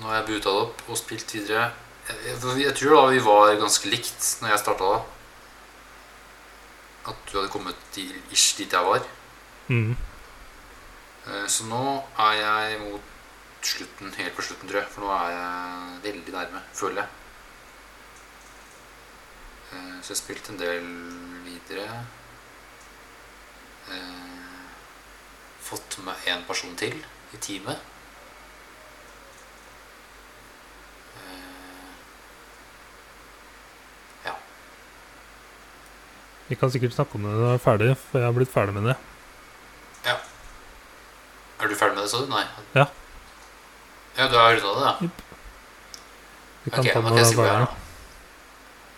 Nå har jeg buta det opp og spilt videre. Jeg, jeg, jeg tror da vi var ganske likt når jeg starta da. At du hadde kommet til ish dit jeg var. Mm. Eh, Så nå er jeg mot slutten, helt på slutten, tror jeg. For nå er jeg veldig nærme, føler jeg. Eh, Så jeg har spilt en del videre. Eh, Fått med én person til i teamet. Eh, Ja. Vi kan sikkert snakke om det når du er ferdig, for jeg har blitt ferdig med det. Ja. Er du ferdig med det, sa du? Nei. Ja. Ja, du har runda det, da? Vi kan okay, ta nå det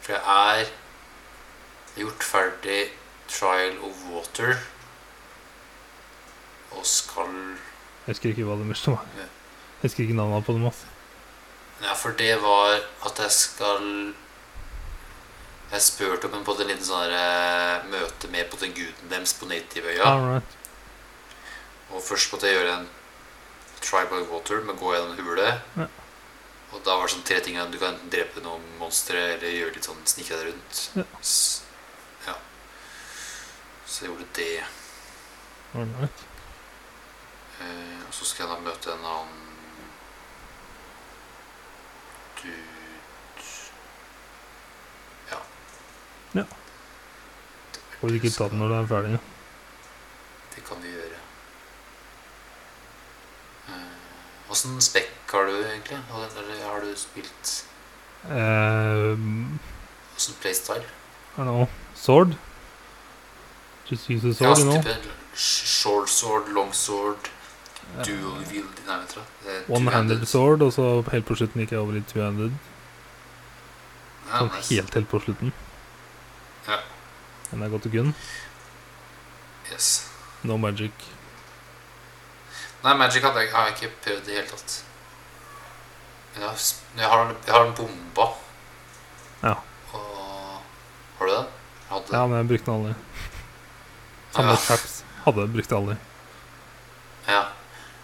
For jeg er gjort ferdig Trial of Water. Og skal Jeg husker ikke hva det meste var. Jeg husker ikke navnet på dem. måte Ja, for det var at jeg skal Jeg spurte om en på en liten sånn eh, møte med på den guden deres på Native-øya. Alright. Og først måtte jeg gjøre en Tribal water med å gå gjennom en hule. Ja. Og da var det sånn tre ting Du kan enten drepe noen monstre eller gjøre litt sånn snike deg rundt. Ja. Ja. Så jeg gjorde det. Alright. Eh, og så skal jeg da møte en annen dude Ja, Får du ikke ta den når du er ferdig? det kan vi gjøre. Eh, Åssen spekk har du egentlig? Eller har du spilt Åssen um, playstyle? I don't know. Sword? Just use a Ja, sword, you know? short sword, long sword, dual wield Nei, vet du One-handed sword, og så helt på slutten gikk jeg over i two-handed. Ja, Sånn nice. helt, helt på slutten. Ja. Men er godt og gun. Yes. No magic. Nei, Magic hadde jeg, har ikke prøvd i det hele tatt. Men jeg, har jeg, har, jeg har en bomba. Ja. Og Har du den? Hadde Ja, men jeg brukte den aldri. Samme Ja. caps. Hadde, brukte aldri. Ja.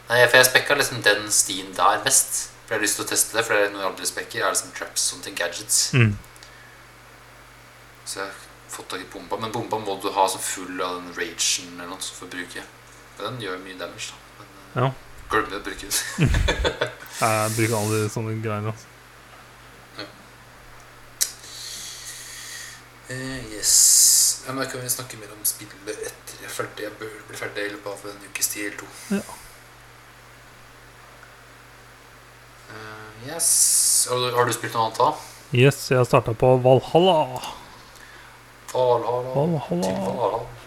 Nei, for jeg spekka liksom den stien der mest. For jeg har lyst til å teste det, for det er noe jeg aldri spekker. Er liksom traps, sånn til gadgets. Mm. Så jeg har fått tak i bomba. Men bomba må du ha som full av den ragen eller noe for å bruke. Men den gjør mye damage, da. Ja. Glemme det å. Jeg bruker aldri sånne greier. Altså. Uh, yes. Ja, men Da kan vi snakke mer om spillet etter jeg er ferdig. Jeg bør bli ferdig i løpet av en ukes tid eller to. Ja. Uh, yes. Har du, har du spilt noe annet da? Yes, jeg starta på Valhalla. Valhalla. Valhalla. Til Valhalla.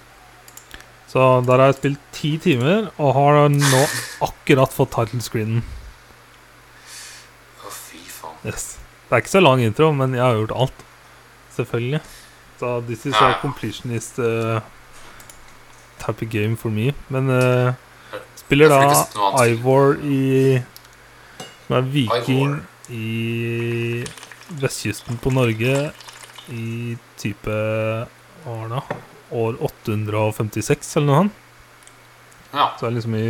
Så der har jeg spilt ti timer, og har nå akkurat fått title screenen. Å, fy faen. Yes. Det er ikke så lang intro, men jeg har gjort alt. Selvfølgelig. Så this is a completionist uh, type game for me. Men uh, spiller da. Ivor i Som er viking Ivor. i vestkysten på Norge i type Hva var det? År 856 eller noe sånt. Ja. Så det er liksom i.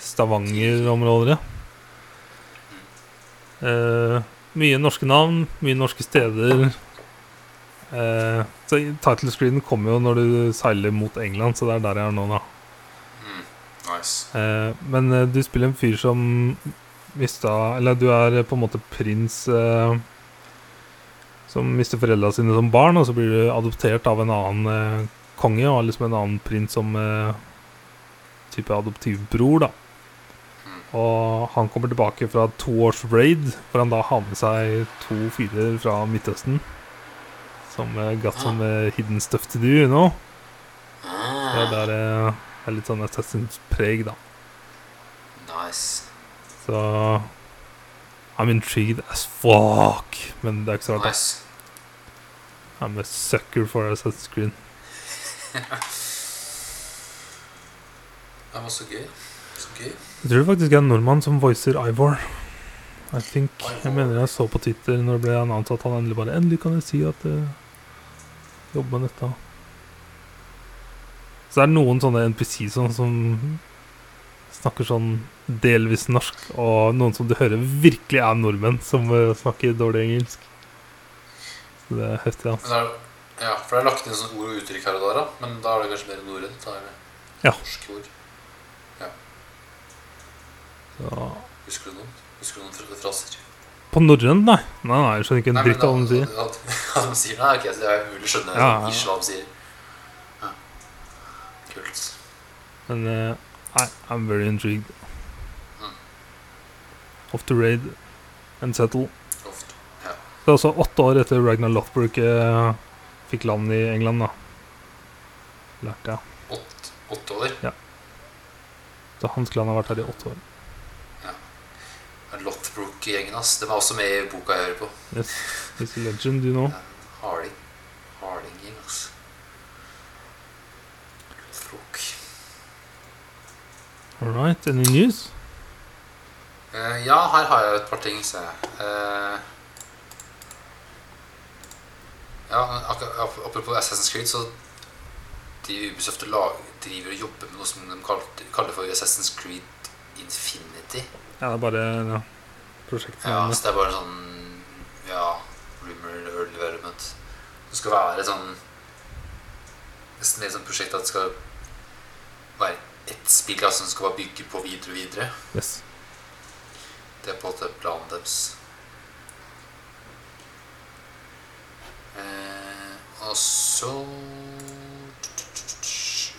Stavanger-området. Eh, mye norske navn, mye norske steder. Eh, så title screenen kommer jo når du seiler mot England, så det er der jeg er nå, da. Mm. Nice. Eh, men eh, du spiller en fyr som mista Eller du er på en måte prins eh, som mister foreldra sine som barn, og så blir du adoptert av en annen eh, konge og har liksom en annen prins som eh, type adoptivbror, da. Og han kommer tilbake fra to års raid, hvor han da har med seg to fyrer fra Midtøsten. Som eh, got som some eh, hidden stuff to do, you know. Det Ah, der eh, er litt sånn Assassin's-preg, da. nice. Så I'm intrigued as fuck. Men det er ikke så rart. Nice. I'm a sucker for Assassin's Creed. Det var så gøy. Så gøy. Jeg tror det faktisk er en nordmann som voicer Ivor. I think, Jeg mener jeg så på Twitter når det ble annonset at han endelig bare Endelig kan jeg si at jeg jobber med dette. Så er det noen sånne NPC sånn som snakker sånn delvis norsk, og noen som du hører virkelig er nordmenn, som eh, snakker dårlig engelsk. Så det er heftig, altså. Er, ja, for det er lagt inn sånn ord og uttrykk her og der, da. Men da er det kanskje mer norrønt? Ja. norske ord. Så. Husker du noen? Husker du noen fra- fraser? På norrønt, nei. Nei, nei, Jeg skjønner ikke en dritt av hva de sier. Hva hva de sier? Nei, ok, så det er umulig å skjønne Ja, ja, ja. hva de sier. Ja. Kult. Men eh, nei, I'm very intrigued. Mm. Off to raid and settle. Ofte. Det er altså åtte år etter Ragnar Lothbrok eh, fikk land i England, da. Lærte jeg. Åtte, åtte år. Ja. Så hans klan har vært her i åtte år. Ja. Lothbrook-gjengen, ass. De er også med i boka jeg hører på. Yes, It's a legend, you know. Ja, Harding. Harding-gjeng, ass. Lothbrok. All right, any news? Uh, ja, her har jeg et par ting, ser jeg. Eh, ja, apropos Assassin's Creed, så de Ubisoft lag, driver og jobber med noe som de kaller, kaller for Assassin's Creed Infinity. Ja, det er bare ja, prosjektet. Ja, så det er bare sånn Ja, rumor early development. Det skal være sånn Nesten et sånt prosjekt at det skal være ett spill som skal bare bygge på videre og videre. Yes. Det er på en måte planen deres. Eh, og så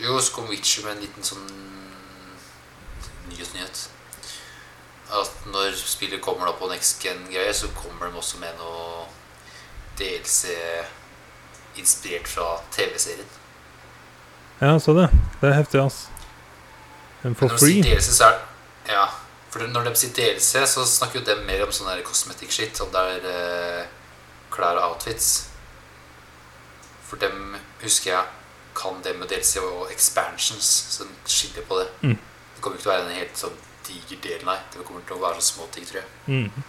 Jo, så kom Witcher med en liten sånn nyhetsnyhet. At når spillet kommer da på next gen-greier, så kommer de også med noe DLC inspirert fra TV-serien. Ja, så det. Det er heftig, ass. Men for free? DLC, så er Ja. For når de sier DLC, så snakker jo de mer om sånn cosmetic shit. Om det er eh, klær og outfits. For dem husker jeg kan det med DLC og expansions. Så de skiller på det. Mm. Det kommer ikke til å være en helt sånn diger del, nei. Det kommer til å være så små ting, tror jeg. Mm.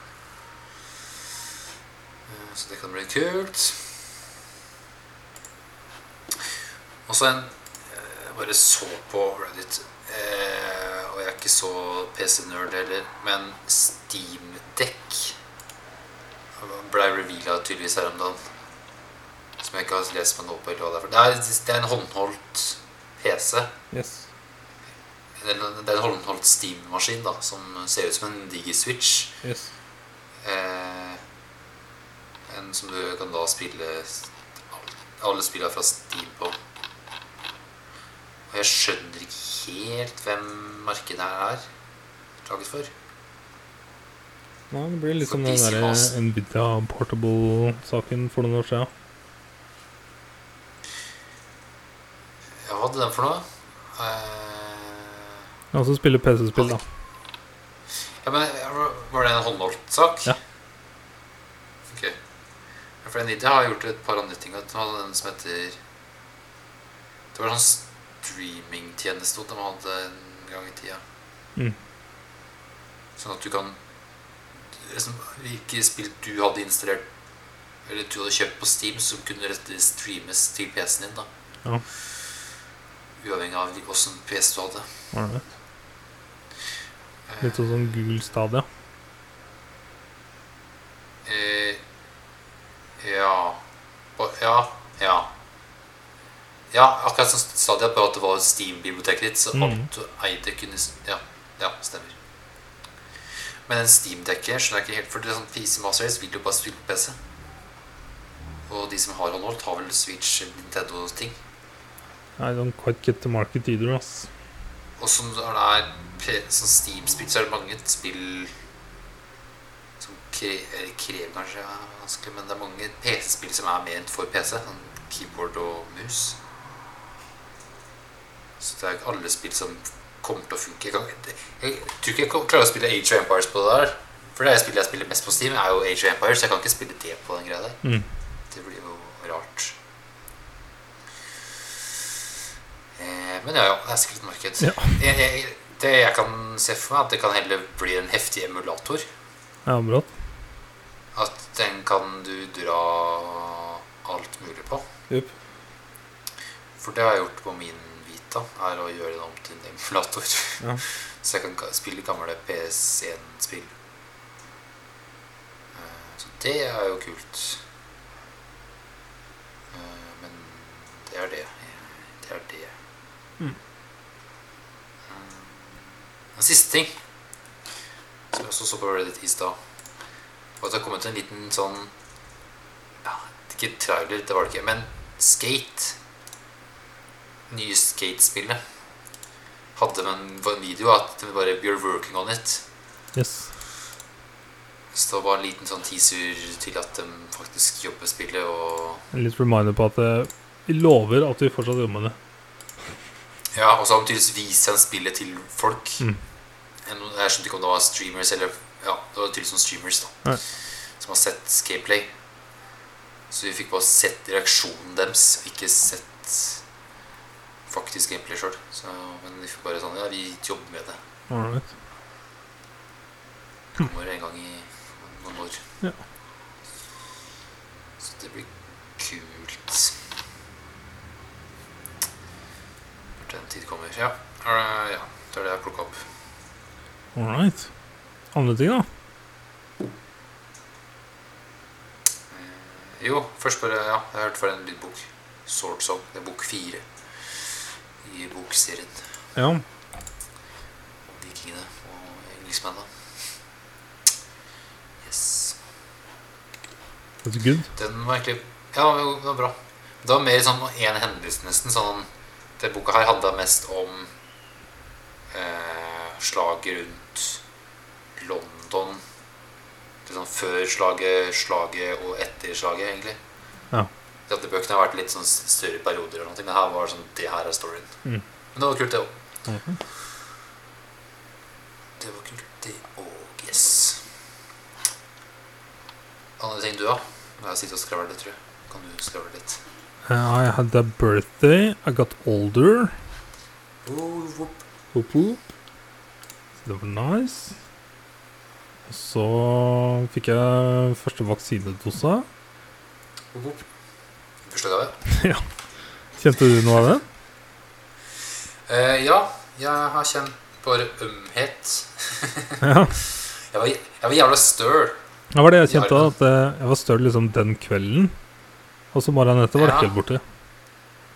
Eh, Så det kan bli kult. Og så en Jeg bare så på Reddit, eh, og jeg er ikke så PC-nerd heller, men Steam Deck ble reveala tydeligvis her om dagen. Som jeg ikke har lest meg nå på. Det er, det er en håndholdt PC. Yes. Det er en håndholdt Steam-maskin da som ser ut som en Digi-switch. Yes. Eh, en som du kan da spille alle spillene fra Steam på. Og jeg skjønner ikke helt hvem markedet her er laget for. Nei, det blir litt som den derre der Master. Nvidia Portable-saken for noen år siden. Ja, hva hadde den for noe? Ja, Altså spille PC-spill, da. ja, men Var det en håndholdt sak? Ja. Ok. For Nvidia har gjort et par andre ting. Den som heter Det var sånn streamingtjeneste de hadde en gang i tida. Mm. Sånn at du kan liksom, Hvilke spill du hadde installert Eller du hadde kjøpt på Steam, som kunne streames til PC-en din. da Ja. Uavhengig av åssen PC du hadde. Alright. Litt sånn som Google Stadia. Eh, ja Ja. Ja. Ja, akkurat som Stadia, bare at det var Steam-biblioteket ditt, så Mhm. alt du eide, kunne Ja, ja stemmer. Men en Steam-dekker skjønner jeg ikke helt, for det er sånn PC Master Race vil jo bare spille på PC. Og de som har håndholdt, har vel Switch Nintendo-ting. I don't quite get the market either, ass. Og som det er sånn Steam-spill, så er det mange spill som krever, krever kanskje ja, vanskelig, men det er mange PC-spill som er ment for PC. Sånn keyboard og mus. Så det er ikke alle spill som kommer til å funke. Jeg, tror ikke jeg klarer å spille Age of Empires på det der. For det spillet jeg spiller mest på Steam, er jo Age of Empires, så jeg kan ikke spille det på den greia der. Mm. Det blir jo rart. Eh, men ja, ja, det er sikkert et marked. Ja. Jeg, det jeg kan se for meg, at det kan heller bli en heftig emulator. Ja, bra. At den kan du dra alt mulig på. Yep. For det har jeg gjort på min Vita, er å gjøre den om til en emulator. Ja. Så jeg kan spille gamle PS1-spill. Eh, Så det er jo kult. Eh, Men det er det. Det er det. Mm. Eh, En siste ting som jeg også så på Reddit i stad, var at det har kommet en liten sånn ja, Ikke trailer, det var det ikke, men Skate. Nye Skate-spillet hadde med en, en video at de bare We're working on it. Yes. Så det var en liten sånn teaser til at de faktisk jobber spillet. Og En litt reminder på at eh, vi lover at vi fortsatt jobber med det. ja, og så har de tydeligvis vist igjen spillet til folk. Mm. Jeg skjønte ikke om det var streamers eller Ja, det var tydeligvis noen streamers da Nei. som har sett gameplay. Så vi fikk bare sett reaksjonen deres, ikke sett faktisk gameplay sjøl. Men vi får bare sånn Ja, vi jobber med det. Alright. kommer en gang i noen år. Ja. Så det blir kult. Når den tid kommer. Ja, ja det er det jeg plukka opp. Alright. Andre ting, da? Eh, Jo, først bare Ja, jeg har hørt fra en lydbok. Sword Song. Det er bok fire i bokserien. Ja. vikingene og engelskmennene. Yes. That's good. Den var egentlig Ja, det var bra. Det var mer sånn én hendelse, nesten. Sånn Den boka her handla mest om eh, slaget rundt London. Det sånn før slaget, slaget og etter slaget, egentlig. Ja. Andre bøkene har vært litt sånn større perioder, og noe, men her var det sånn Det her er storyen. Mm. Men det var kult, det òg. Mhm. Det var kult, det òg. Yes. Andre ting du da? Ja? jeg sitter og skriver litt, tror jeg. Kan du skravle litt? Uh, I had a birthday. I got older. Oh, Whoop, whoop. Det var nice. Så fikk jeg første vaksinedose. Første Ja. Kjente du noe av det? Eh, ja, jeg har kjent bare ømhet. Ja. Jeg var, jeg var jævla støl. Det var det jeg kjente. At eh, jeg var støl liksom den kvelden. Og så morgenen etter var det Ja. helt borte.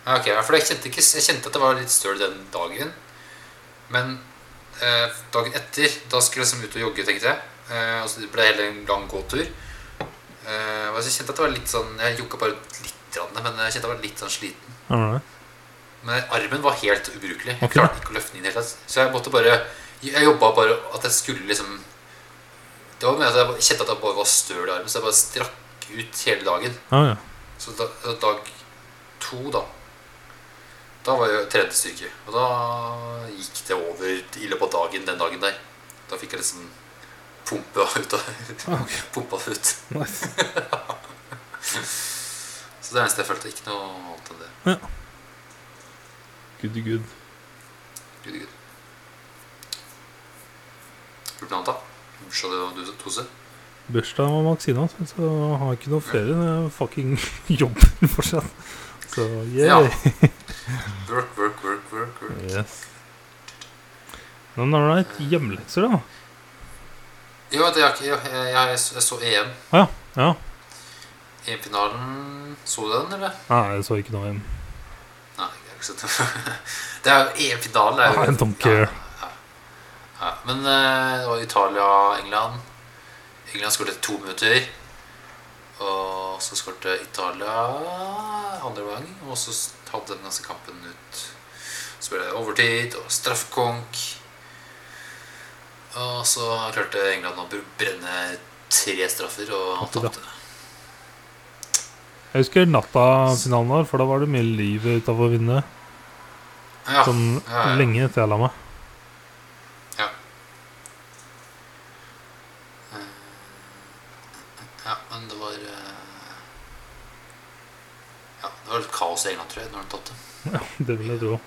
Ja, ok, for jeg kjente, ikke, jeg kjente at det var litt støl den dagen. Men eh, dagen etter, da skulle jeg liksom ut og jogge, tenkte jeg. Eh, og så ble det hele en lang gåtur. Eh, og så kjente jeg at det var litt sånn Jeg jogga bare litt, grann, men jeg kjente jeg var litt sånn sliten. Alright. Men armen var helt ubrukelig. Jeg Okay. klarte ikke å løfte den inn i det hele tatt. Så jeg måtte bare Jeg jobba bare at jeg skulle liksom Det var med at jeg kjente at jeg bare var støl i armen, så jeg bare strakk ut hele dagen. Ah, ja. Så da, så dag to, da Da var jeg tredje styrke. Og da gikk det over i løpet av dagen den dagen der. Da fikk jeg liksom pumpa ut av Ah, ok. Pumpa det ut. Nice. Så det eneste jeg følte. Ikke noe annet enn det. Ja. Good, good. Good, good. Gjort noe annet, da? Bursdag du- dose? Bursdag var Maxina, så jeg har ikke noe ferie. Jeg er fucking jobber fortsatt. Så Ja. yeah. Work, work, work, work, work. Yes. Men har du et Hjemlekser, da? Jo, det er jeg, jeg, jeg, jeg så EM. Ja, Ja. EM-finalen Så du den, eller? Nei, jeg så ikke noe hjem. Nei, jeg har ikke sett den. det er jo EM-finalen. jo- I don't care. Ja, ja. Men eh, det var Italia-England. England skåret to minutter. Og så skåret Italia andre gang. Og så hadde den ganske kampen ut. Så ble det overtid og straffekonk. Og så klarte England å brenne tre straffer og tapte. Jeg husker natta-finalen var, for da var det mye liv utafor vinne. Ja, Sånn ja, ja. lenge etter jeg la meg. ja, Ja, men det var eh, Ja, det var litt kaos i England, tror jeg, når de det Ja, det vil jeg tro.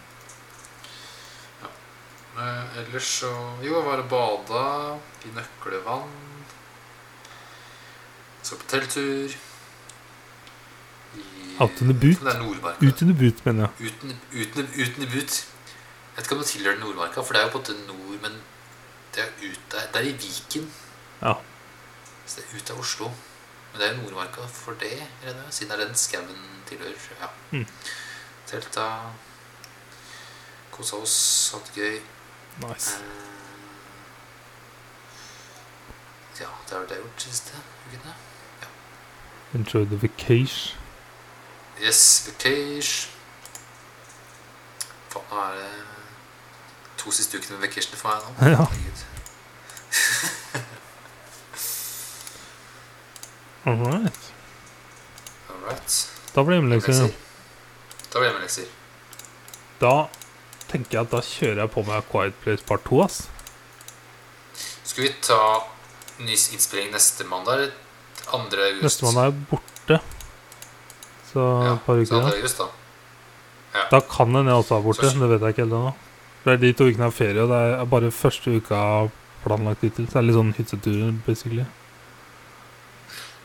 Men ellers så Jo, var det bada i Nøklevann. Så på telttur. Out in the boot? Ut in the boot, mener jeg. Uten, uten, uten the boot. Jeg vet ikke om det tilhører Nordmarka, for det er jo på en måte nord, men det er ut der. Det er i Viken. Ja. Så det er ut av Oslo. Men det er jo Nordmarka for det, regner siden det er den skauen tilhører. Ja. Mm. Telta. Kosa oss, hatt det gøy. Nice. Eh, Ja, det har det jeg gjort siste ukene. Enjoy the vacation. Yes, vacation. Faen, nå er det to siste ukene med vacation for meg nå. Ja. All right. All right. Da blir det hjemmelekser. Hjemmelekser. Da blir det hjemmelekser. Da tenker jeg at da kjører jeg på med Quiet Place part 2, ass. Skal vi ta ny innspilling neste mandag? Andre august? Neste mandag er borte. Så ja, et par uker 2. da. august, da. Da kan en også være borte. Det vet jeg ikke helt ennå. Det er de to ukene av ferie, og det er bare første uka planlagt hittil. Så det er litt sånn hyttetur, basically.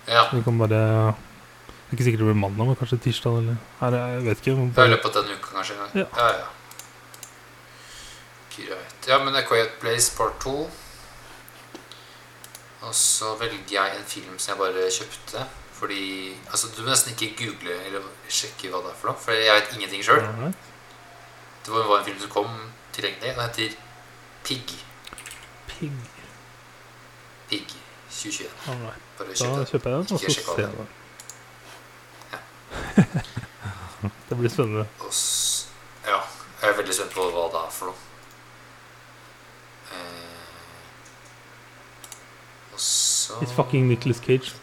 Ja. Vi kan bare Det er ikke sikkert det blir mandag, men kanskje tirsdag eller Her, jeg vet ikke. Bare... Det er i løpet av denne uka, kanskje. Ja. ja, ja. Greit. Ja, men det er Quiet Place part 2. Og så velger jeg en film som jeg bare kjøpte. Fordi Altså, du må nesten ikke google eller sjekke hva det er for noe, for jeg vet ingenting sjøl. Alright. Det var en film som kom tilgjengelig. Den heter Pig. Pig. Pig 2021. Alright. Bare kjøp det. kjøper jeg den, og så ser jeg den. det blir spennende. Og ja, jeg er veldig spent på hva det er for noe. Eh, It's fucking Nicholas Cage.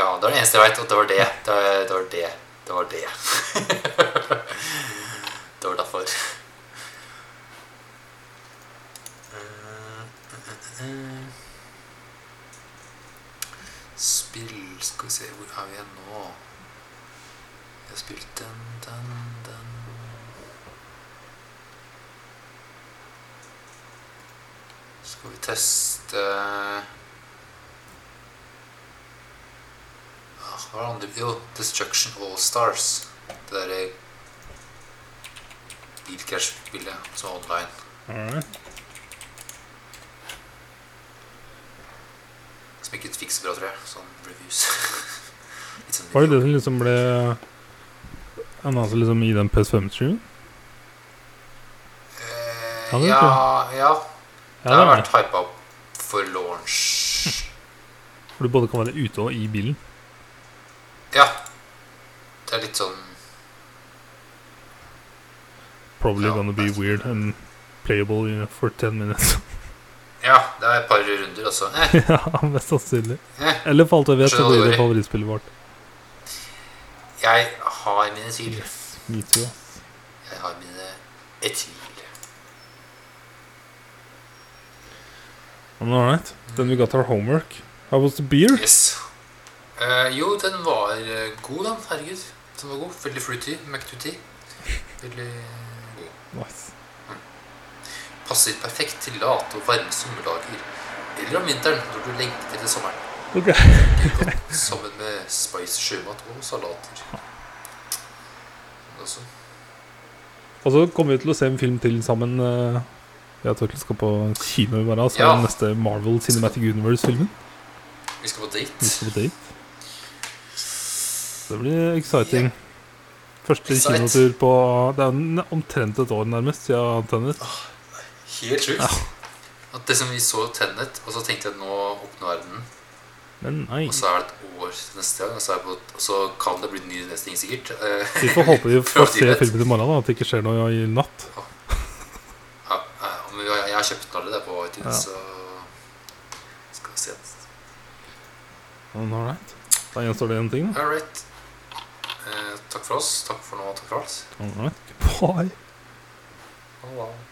Ja, det var det eneste jeg veit, og det var det. Det, det var det. Det var det. det var derfor. Eh, eh, eh. Spill Skal vi se, hvor er vi igjen nå? Jeg har spilt den, den, den Skal vi teste Hva er det andre? Jo, Destruction All Stars. Det derre bilkrasjspillet som er online. Mm. Som ikke fikk så bra, tror jeg. Sånn reviews. Sånn Var det det som liksom ble annonset liksom i den PS5-streamen? Eh, Ja, ja, ja. Det har vært hypa opp for launch. For du både kan være ute og i bilen. Ja. Det er litt sånn Probably Ja, gonna be det er- weird and playable you know, for 10 minutes. Ja, det er et par runder også. Eh, ja, mest sannsynlig. eh. Eller for alt jeg vet, så blir det favorittspillet vårt. Jeg har mine tvil. Yes, me too. Jeg har mine tvil. Men ålreit. Then we got our homework. How was the beer? Yes. Eh, jo, den var eh, god, den. Herregud. Den var god. Veldig fruity. McDuty. Veldig god. Nice. Passer perfekt til late og varme sommerdager. Eller om vinteren, når du lengter til sommeren. Ok. Godt sammen med spice sjømat og salater. Også. Og så kommer vi til å se en film til sammen. eh, Jeg tror vi skal på kino i morgen. Så er Ja. neste Marvel Cinematic Universe-filmen. Vi skal på date. Vi skal på date. Det blir exciting. Første Excite. kinotur på Det er omtrent et år nærmest siden Tenet. Helt sjukt. At det som vi så Tennet, og så tenkte jeg at nå åpner verden. Men nei. Og så er det et år neste gang, og og så kan det bli ny neste ting, sikkert. Vi får håpe vi får se filmen i morgen, da. At det ikke skjer noe i natt. ja, Ja, jeg, har kjøpt den allerede på iTunes, Ja. så skal vi se. All alright. Da gjenstår det en ting, da. All right. Eh, takk for oss. Takk for nå. Takk for alt. Alright. Bye. Ha det.